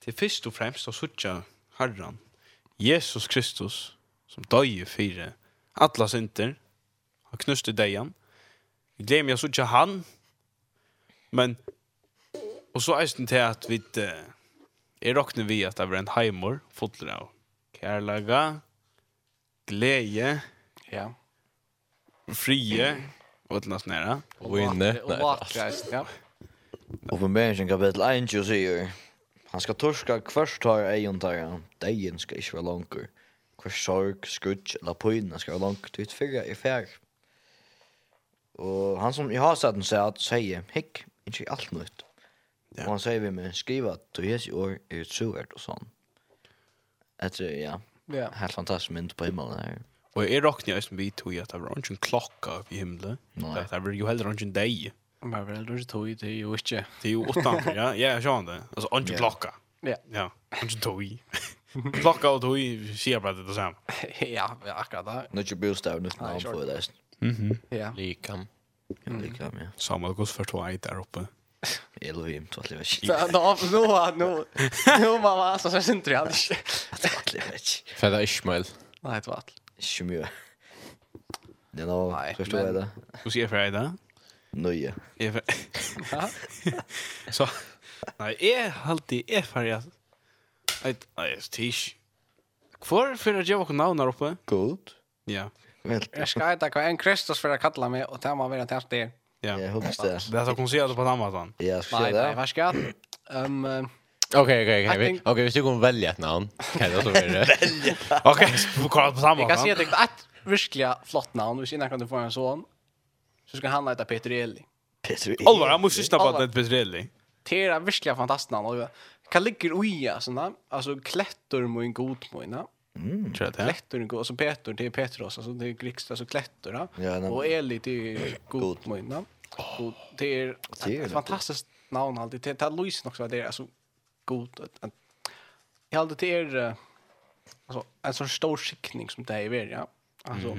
till först och främst att söka Herren Jesus Kristus som døye fyre alla synder. Han knuste dejan. Vi glemmer jeg søkja han. Men, og så er det til at vi Jeg råkner vi at det var en heimor, fotler av kærlaga, glede, ja. frie, og et eller annet nære. Og inne. Og vakreist, ja. Oppenberingen kapitel 1 sier, han skal torska kvart tar egen tar han, degen skal ikke være langer. Hver sorg, skudj, eller pyna skal være langer, ut fyrra er fær. Og han som i har sett den sier at sier, hikk, ikke alt nytt. Ja. Og han sier vi med skriva at till Jesu år er ett suvert och sånt. Att ja. Ja. Helt fantastisk mynd på himmelen här. Och är rockni som vi tog att det var en klocka i himlen. Det var ju heller en dag. Men väl då tog det ju inte. Det är ju åtta, ja. Ja, så han det. Alltså en klocka. Ja. Ja, en dag. Klocka och tog ser bara det samma. Ja, ja, akkurat det. Nå er ikke bostad nu snart för det. Mhm. Ja. Likam. Likam, ja. Samma går för två där uppe. Elohim, lov inte att leva shit. Då då nu nu mamma så så synd jag inte. Att leva shit. För det är Ismail. Nej, det var. Ismail. Det Nei nog förstår jag det. Hur ser för dig då? Nöje. Jag Så nej, är alltid är för jag. Ett is tisch. Kvar för att jag var kunna uppe. Gott. Ja. Väl. Jag ska ta en Kristus för att kalla mig och ta mig vidare till det. Ja. Jag hoppas det. Det har kommit på Amazon. Ja, ska det. Nej, vad ska Ehm Okej, okej, okej. Okej, vi ska gå och välja ett namn. Kan det så vara? Välja. Okej, vi kollar på samma. Jag kan se att det är ett verkligen flott namn. Vi ser kan du få en sån. Så ska han heta Peter Eli. Peter Eli. Allvar, jag måste snabba på det Peter Eli. Det är verkligen fantastiskt namn. Kan ligger oja såna. Alltså klättor mot en god mojna. Mm. Tror det. Klättor och så Peter det är Petros alltså det är grekiskt alltså klättor. Ja, och Eli det är god mojna. Och det är ett fantastiskt namn alltid. Det är Louise också det är alltså god att jag hade det är alltså en sån stor skickning som det är i ja. Alltså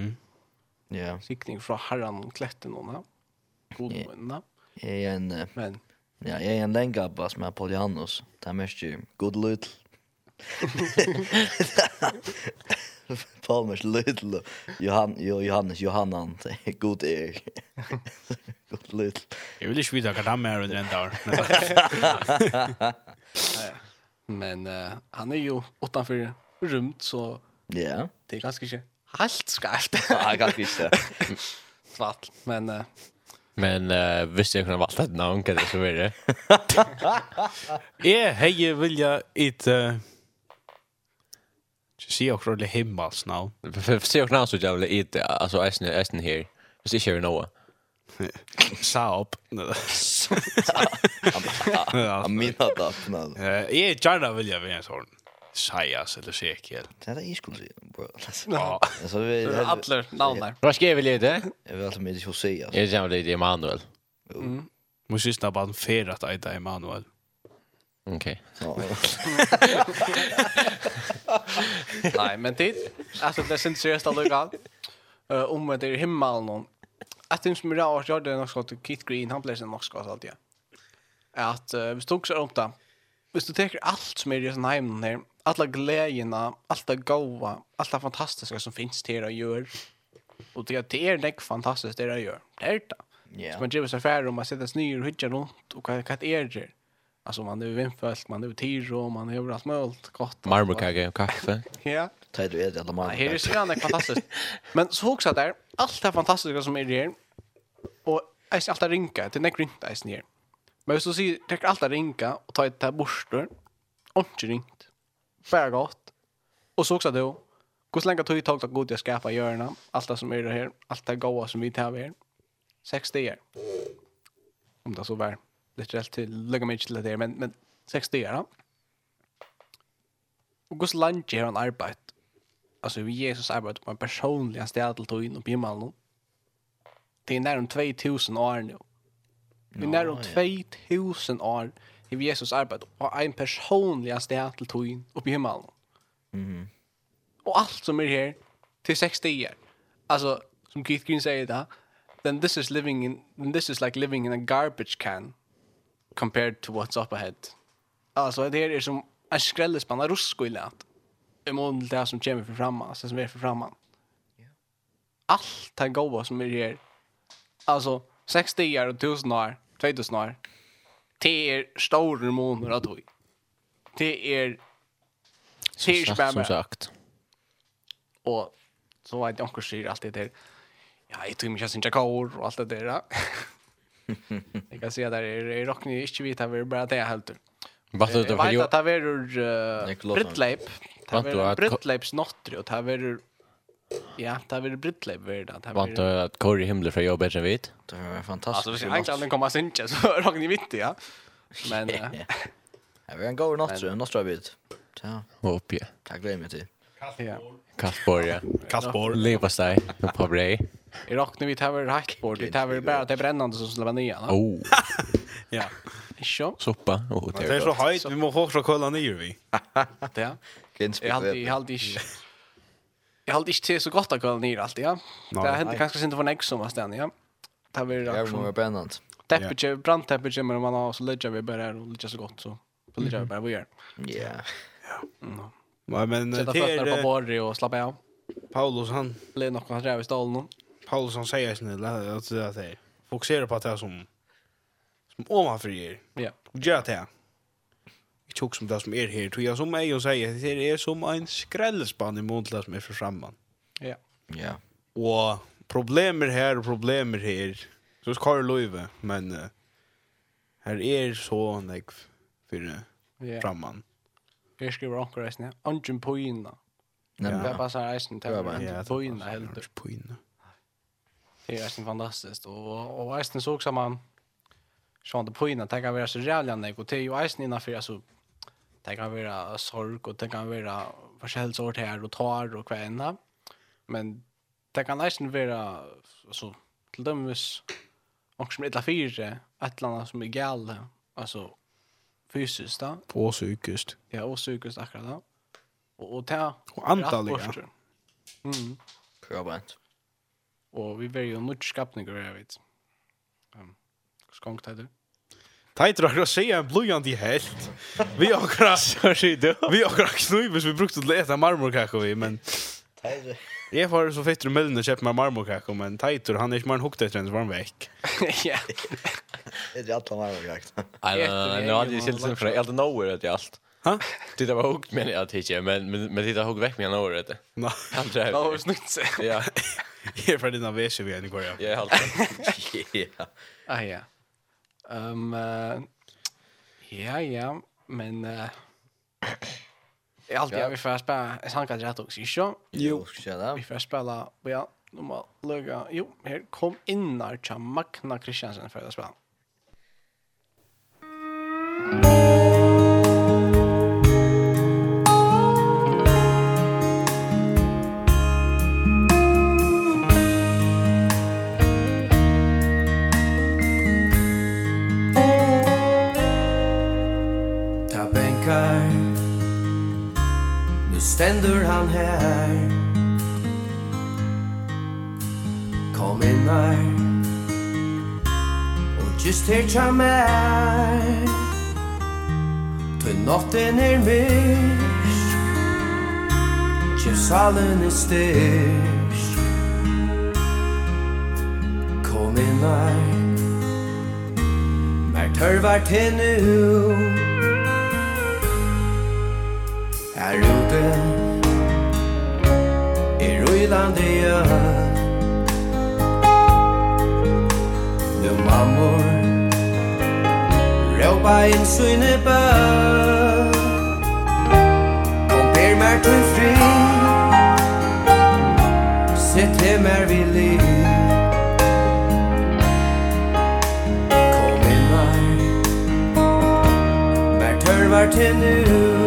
ja. Skickning från Herran och klätten och god men. Är en men ja, är en länga bara med Apollianus. Där mest ju good little. Palmers Little Johan jo, Johannes Johannan god er. god Little. Jag vill inte veta vad han är under en dag. Men uh, han är ju utanför rumt så ja. Yeah. Det är ganska inte helt skarpt. Ja, ganska inte. Svart, men uh, Men uh, visst jag kunde valta ett namn kan det så vara. Ja, hej vilja it uh, se och rulla himmels nu. För se och när så jag vill äta alltså äsna äsna här. Hvis ikke er noe. Saab. Amina da. Jeg er gjerne vilja være en sån. Sajas eller Sekiel. Det är det jag skulle säga. Ja. Alltså vi alla namn där. Vad ska vi det? Jag vill alltså med Josias. Jag vill leda Emanuel. Mm. Måste ju snabbt en färra att Emanuel. Okej. Nej, men det alltså det syns seriöst alltså gott. Eh om det är himmel någon. Jag syns mig där jag gjorde något skott kit Green han blir sen något skott alltid. Att vi stod så runt där. Vi stod täcker allt som är i sån hem där. Alla glädjerna, allt det goda, allt det fantastiska som finns till att göra. Och det är det fantastiskt det att gör. Det är det. Yeah. Så man driver sig färre om man sätter sig ner och hittar runt och vad är det? Alltså man är ju man är ju tiro, man är allt möjligt gott. Marmorkaka och kaffe. ja. Tar du det alla man. Här är så annat fantastiskt. Men så också där, allt det fantastiska som är här. Och är allt alltid rinka, det är grint där snär. Men så sier, det allt alltid rinka och ta ett där borstor. Och ringt. Bara gott. Och så också då Hur länge tog det tag att god till att skapa görna? Allt det som är det här, allt det goda som vi tar här. Sex dagar. Om det så var literellt till lägga mig till det där, men, sex 60 år. Och Guds land ger han arbete. Alltså vi Jesus arbete på en personlig sted till tog in och blir Det är nära om 2000 år nu. Det är nära om 2000 år i Jesus arbete på en personlig sted till tog in och blir man Och allt som är här till 60 år. Alltså som Keith Green säger det, then this is living in then this is like living in a garbage can compared to what's up ahead. Alltså det här är som en skrällespanna rusko i lät. I mån det här som kommer för framman, alltså som är för framman. Allt det goda som är här. Alltså 60 år, och 1000 år, 2000 år. Det är stora månader att vi. Det är Som sagt, som sagt. Och så var det onkel säger alltid det. Ja, jag tror mig jag syns kor och allt det där. Jag kan se där är rockni inte vita vi bara det helt. Vad det var ju. Det var ju Britleip. Det att Britleips nattri och det var Ja, det var Britleip värda. att var du att Corey Himmler för jobbet bättre vit. Det var fantastiskt. Alltså egentligen komma sen synka så rockni mitt ja. Men Ja, vi kan gå nattri, nattri bit. Ja. Hopp ja. Tack glöm inte. till. Kasper ja. Kasper. Leva sig på brej. I rockne vi tar hackboard, vi tar bara det brännande som släpper vara nya. Oh. ja. Isho. Soppa. Oh, det är så höjt, vi måste också kolla ner vi. Det. Jag hade jag hade Jag hade inte till så gott att kolla ner allt, ja. Det hände kanske inte för en sommar sen, ja. Det var det. Det var spännande. Temperature, brand men man har så lägger vi bara och lägger så gott så. På lägger vi bara vi gör. Ja. Ja. Men det är på bordet och slappa av. Paulus han blev nog han drev i stallen. Paulsson säger sen att det att fokusera på det som som ovanför er. Ja. Och gör det. Jag tog som det som är här. Tog jag som mig och säger att det är som en skrällspann i månaden som är för framman. Ja. Ja. Och problemer här och problemer här. Så ska det löva. Men uh, här är så nek för yeah. framman. Jag skriver också resten. Angen på innan. Nej, men så här resten till. Ja, på innan. På innan. Det är nästan fantastiskt. Och och nästan så också man så det på innan tänka vara så jävla nek och det är ju Eisen innan för alltså det kan vara sorg och det kan vara försäljningsord här och tar och kvinna men det kan Eisen vara alltså till dömes och som illa fyra ett land som är gal alltså fysiskt då. Och psykiskt ja och psykiskt akkurat då. Och och ta och antaliga mm. Bra brant Og vi var jo nødt skapninger, jeg vet. Um, Skångt er det? Teitur har seg en blujant i helt. Vi akra... Sorry, du. Vi akra knubes, vi brukte til eta marmorkakko vi, men... Teitur... Jeg var så fett i mellom å kjøpe meg men Teitur, han er ikke mer en hukt så var han vekk. Ja. Det er alt han marmorkakko. Nei, nå hadde jeg silt sin fra Elden Nowhere etter alt. Ha? Det var huggt men jag tycker men men men det där hugg väck mig några år rätt. Nej. Han tror. Ja, det snyggt. Ja. Jag är för dina väser vi än går jag. Ja, helt. Ja. Ah ja. Ehm ja ja, men eh Jag alltid jag vi först spela en sanka rätt också. Jo. Jo, ska det. Vi får spela ja, normal lägga. Jo, här kom innar Magna Christiansen för att spela. nu ständer han här Kom in här Och just här tja mig Ty natten är myrsk. Tjusalen är styrsk. Kom in här Mer törvar till nu Her ute I rullande Røylandia Nu mammor Råpa in syne bø Kom per mer til fri Sitt hem er vi liv Kom in mer Mer tørvar til nu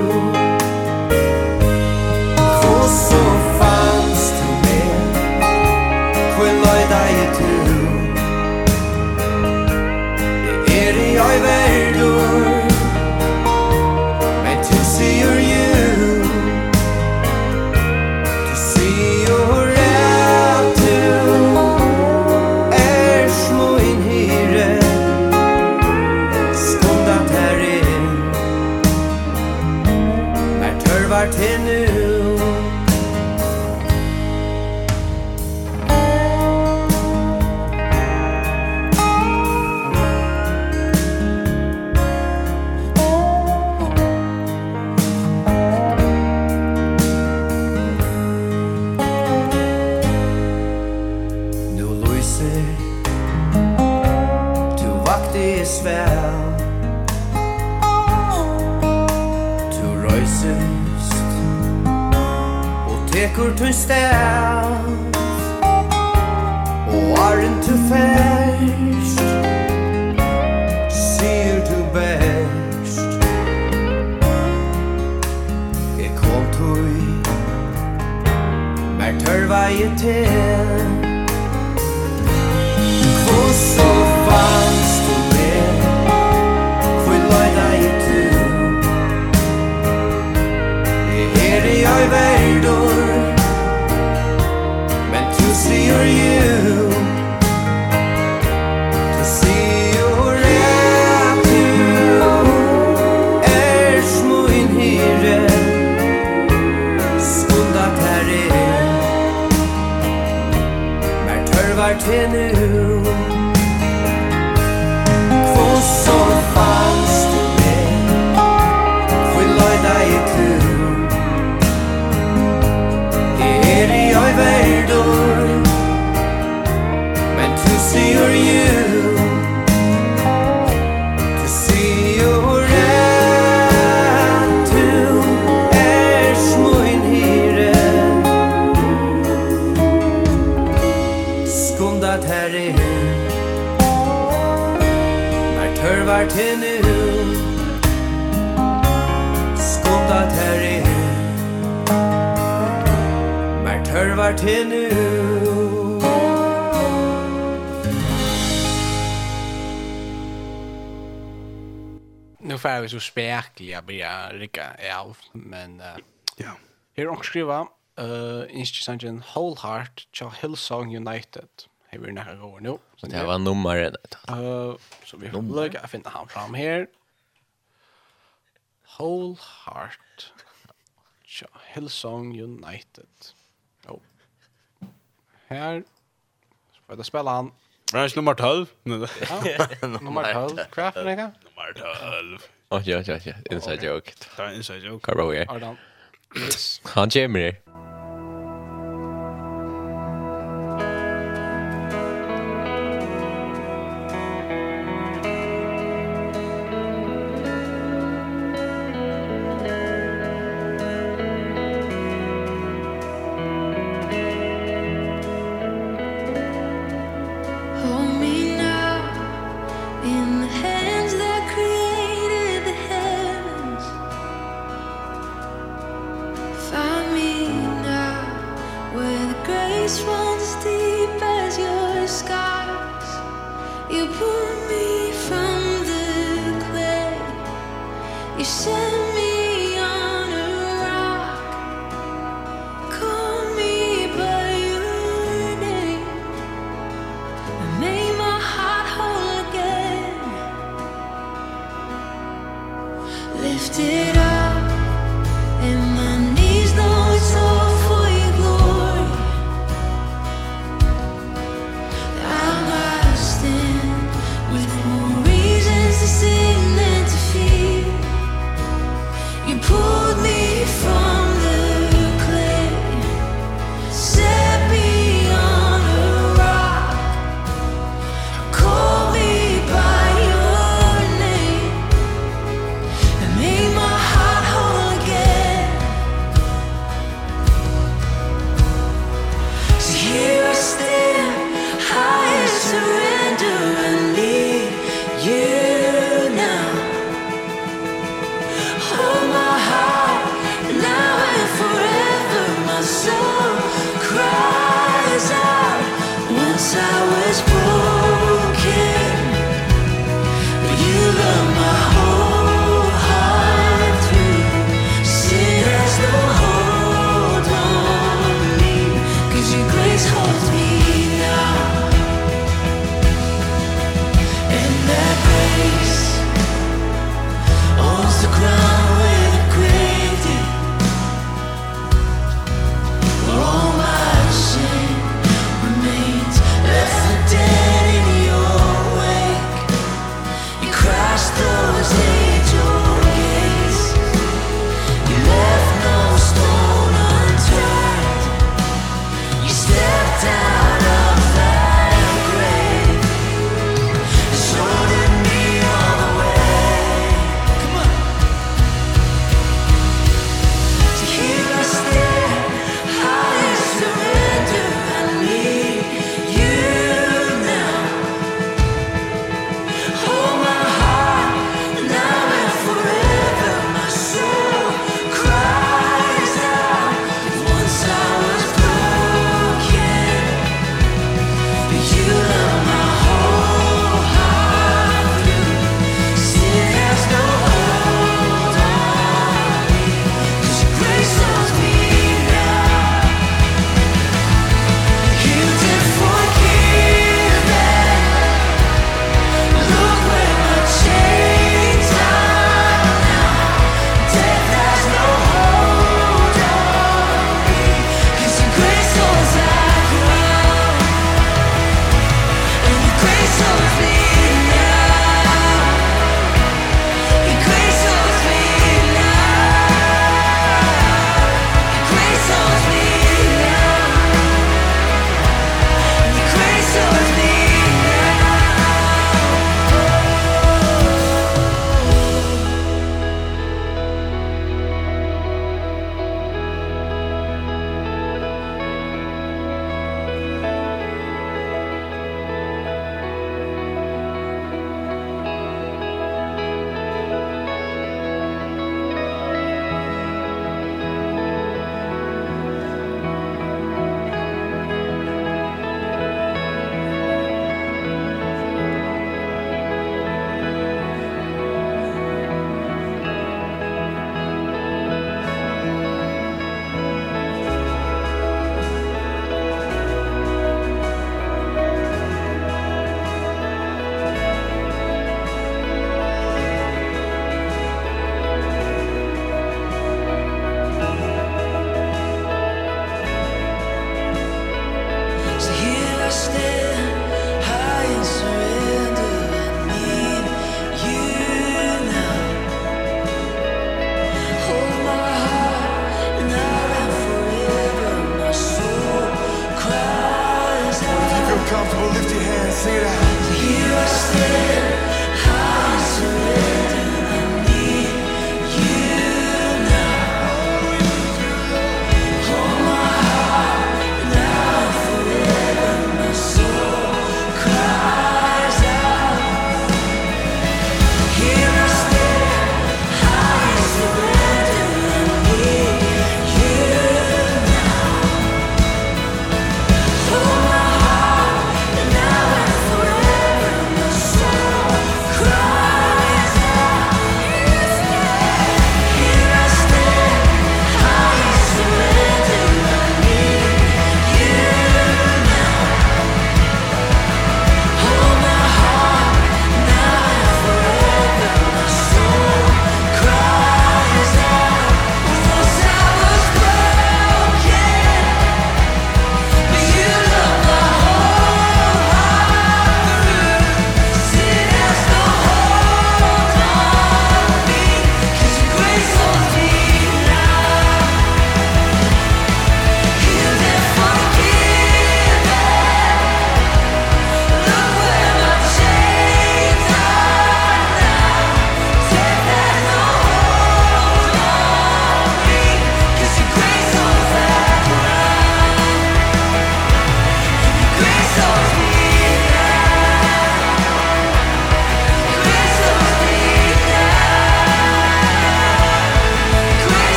ställs Och är inte färst to du bäst Jag kom tog Mer tørva i til. ungefär så spärkliga blir rika av men uh, ja. Här också skriva eh instangen Whole Heart till Hillsong United. Här vi nära går nu. Så det var nummer Eh så vi får lägga finna han fram här. Whole Heart till Hillsong United. Jo. Här så får jag spela han. Det nummer 12. Ja. Nummer 12. Craft nej. Marta Ulf. Oh, ja, ja, ja. Inside joke. Det inside joke. Karbo, ja. Ardan. Yes. Han kommer her.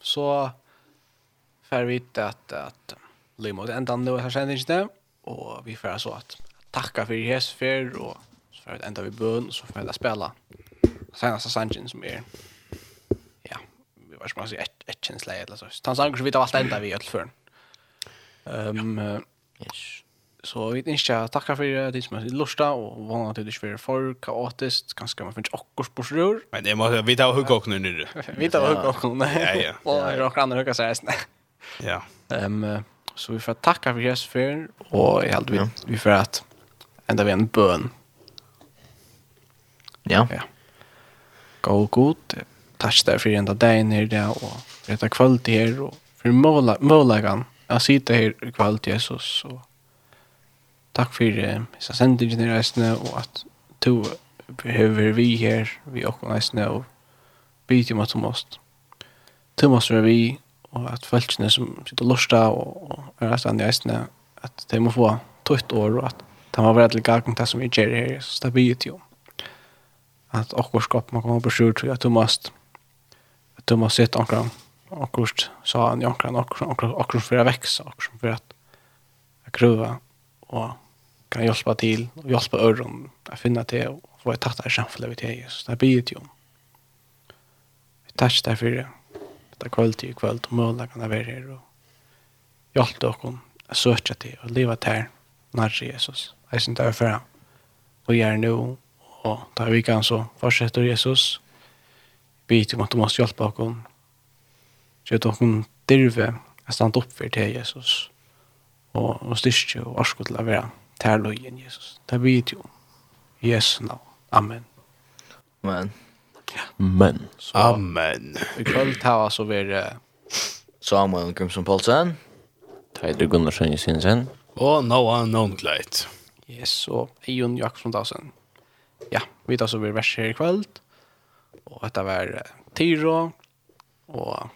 så får vi vite at, at Limo er enda nå her sendingene, og vi får så at takka for Jesus for, og så får vi enda vi bøn, så får vi spela senaste sangen som er, ja, vi var som man sier, et, et kjensleie eller så. Tansangen som vi tar alt enda vi i ødelføren. Um, yes. Så vi vet inte att tacka för det som är lusta och vana att det är för för kaotiskt kanske man finns också på rör. Men det måste vi ta hugga också nu. Vi tar hugga också. Ja ja. Och också andra hugga så här. Ja. Ehm så vi får tacka för Jesus för och jag hade vi vi för att ända vi en bön. Ja. Ja. Gå god. Tack där för ända dagen ner där och detta kvalitet här och för måla målagan. Jag sitter här i kvalitet Jesus och takk for hessa sendingen i reisene, og at to behøver vi her, vi åkken reisene, og byter om at du måst. Du måst være vi, og at folkene som sitter lorsta og, og er reisene i reisene, at de må få tøyt år, og at de må være til gang til som vi gjør her, så det blir jo. At åkken skap, man kommer på skjort, at du måst, at du måst sitte omkring, akkurat sa han i akkurat akkurat akkurat för att växa akkurat för att gruva og kan hjälpa til, og hjälpa øren, att finna til, og få et tatt av samfunnet vi til Jesus. Det blir jo. Vi tackar dig för det. Det är kväll till kväll och måla kan det vara här och hjälpa dig att söka till och leva där när Jesus. Jag syns där för och gör nu och där vi kan så fortsätter Jesus. Vi om att du måste hjälpa oss. Så att hon dirve att stanna upp för till Jesus. Och, och styrke och orskot till att tær løyen, Jesus. Det vi jo. Jesu navn. Amen. Amen. Ja. Amen. Så, Amen. Vi kan ta oss over Samuel Grimson Poulsen. Teidur Gunnarsson Jensen. Og Noah Nongleit. Yes, og Eion Jakobsson Dasen. Ja, vi tar så over vers her i kveld. Og dette var Tiro. Og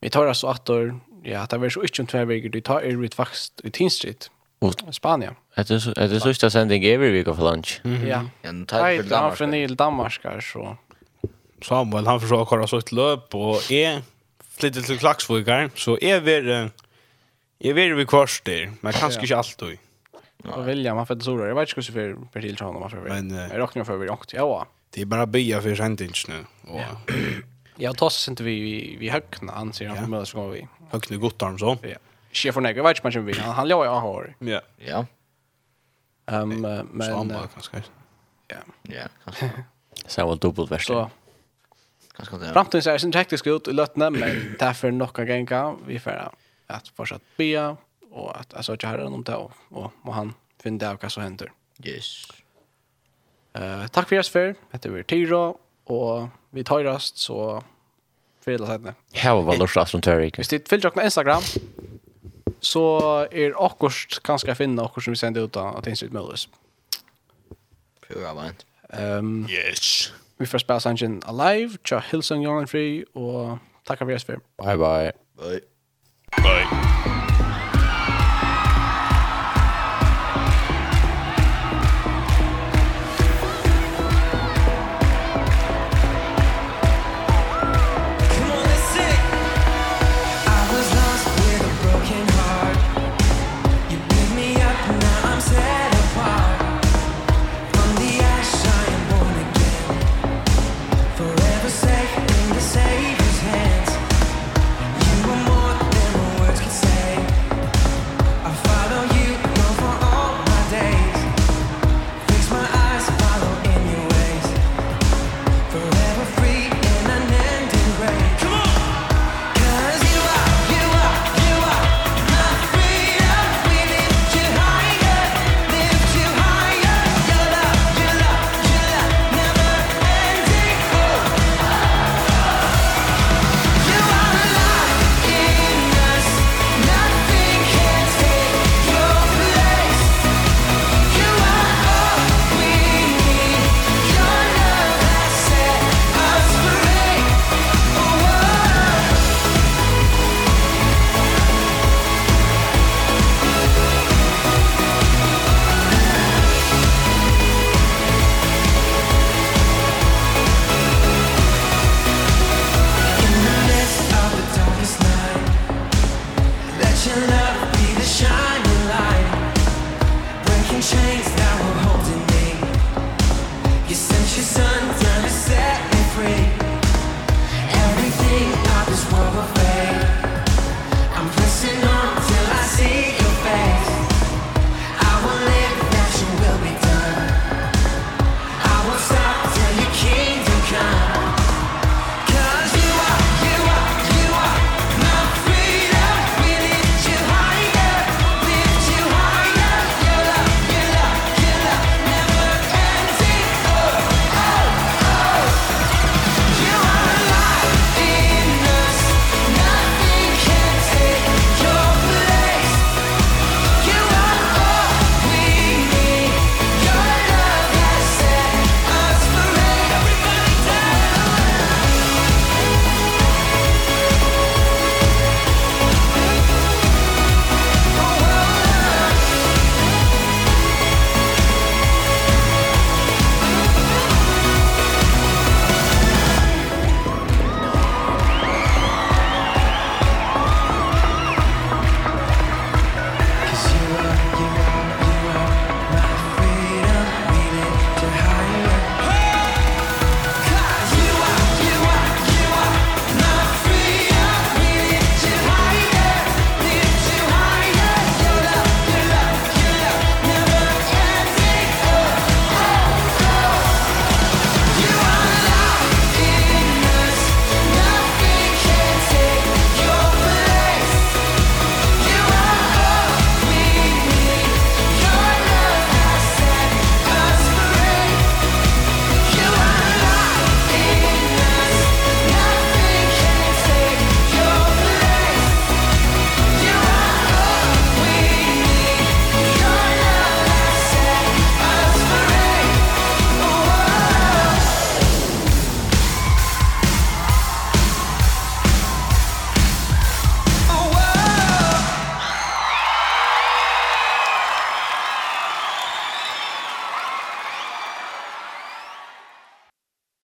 vi tar oss atter. Ja, det var så ikke om tverveger. Vi tar er ut vokst i Tinstrid. Och Spanien. Det är så det är sista sändning every week of lunch. Ja. En tack för Danmark. Från Danmark Danmarkar så Samuel han försöker köra så ett löp och är flyttar till Klaxvågar så är vi är vi vi kvarster men kanske inte allt då. Ja, vilja man för sådär. Jag vet inte hur för till honom man för. Men jag räknar för vi åkt. Ja. Det är bara bya för sentins nu och Ja, toss inte vi vi vi högna anser han ja. för mötes går vi. Högna gott arm så. Ja chef för några vet man ju vill. Han låg jag har. Ja. Ja. Ehm men så han bara kanske. Ja. Ja, kanske. Så var dubbelt värst. Så kanske det. Framtiden ser sin taktisk ut i lötna men därför några gänga vi för att fortsätta be och att alltså jag har honom då och må han finna det vad som händer. Yes. Eh tack för er för. Hette vi Tiro och vi tar rast så för hela tiden. Hur var det från Terry? Vi sitter fyllt på Instagram så er akkurat kanskje finne akkurat som vi sender ut av Tinsit Møllers. Pura vant. Um, yes. Vi får spela sangen Alive, tja Hillsong Jordan Free, og takk for oss for. Bye bye. Bye. Bye.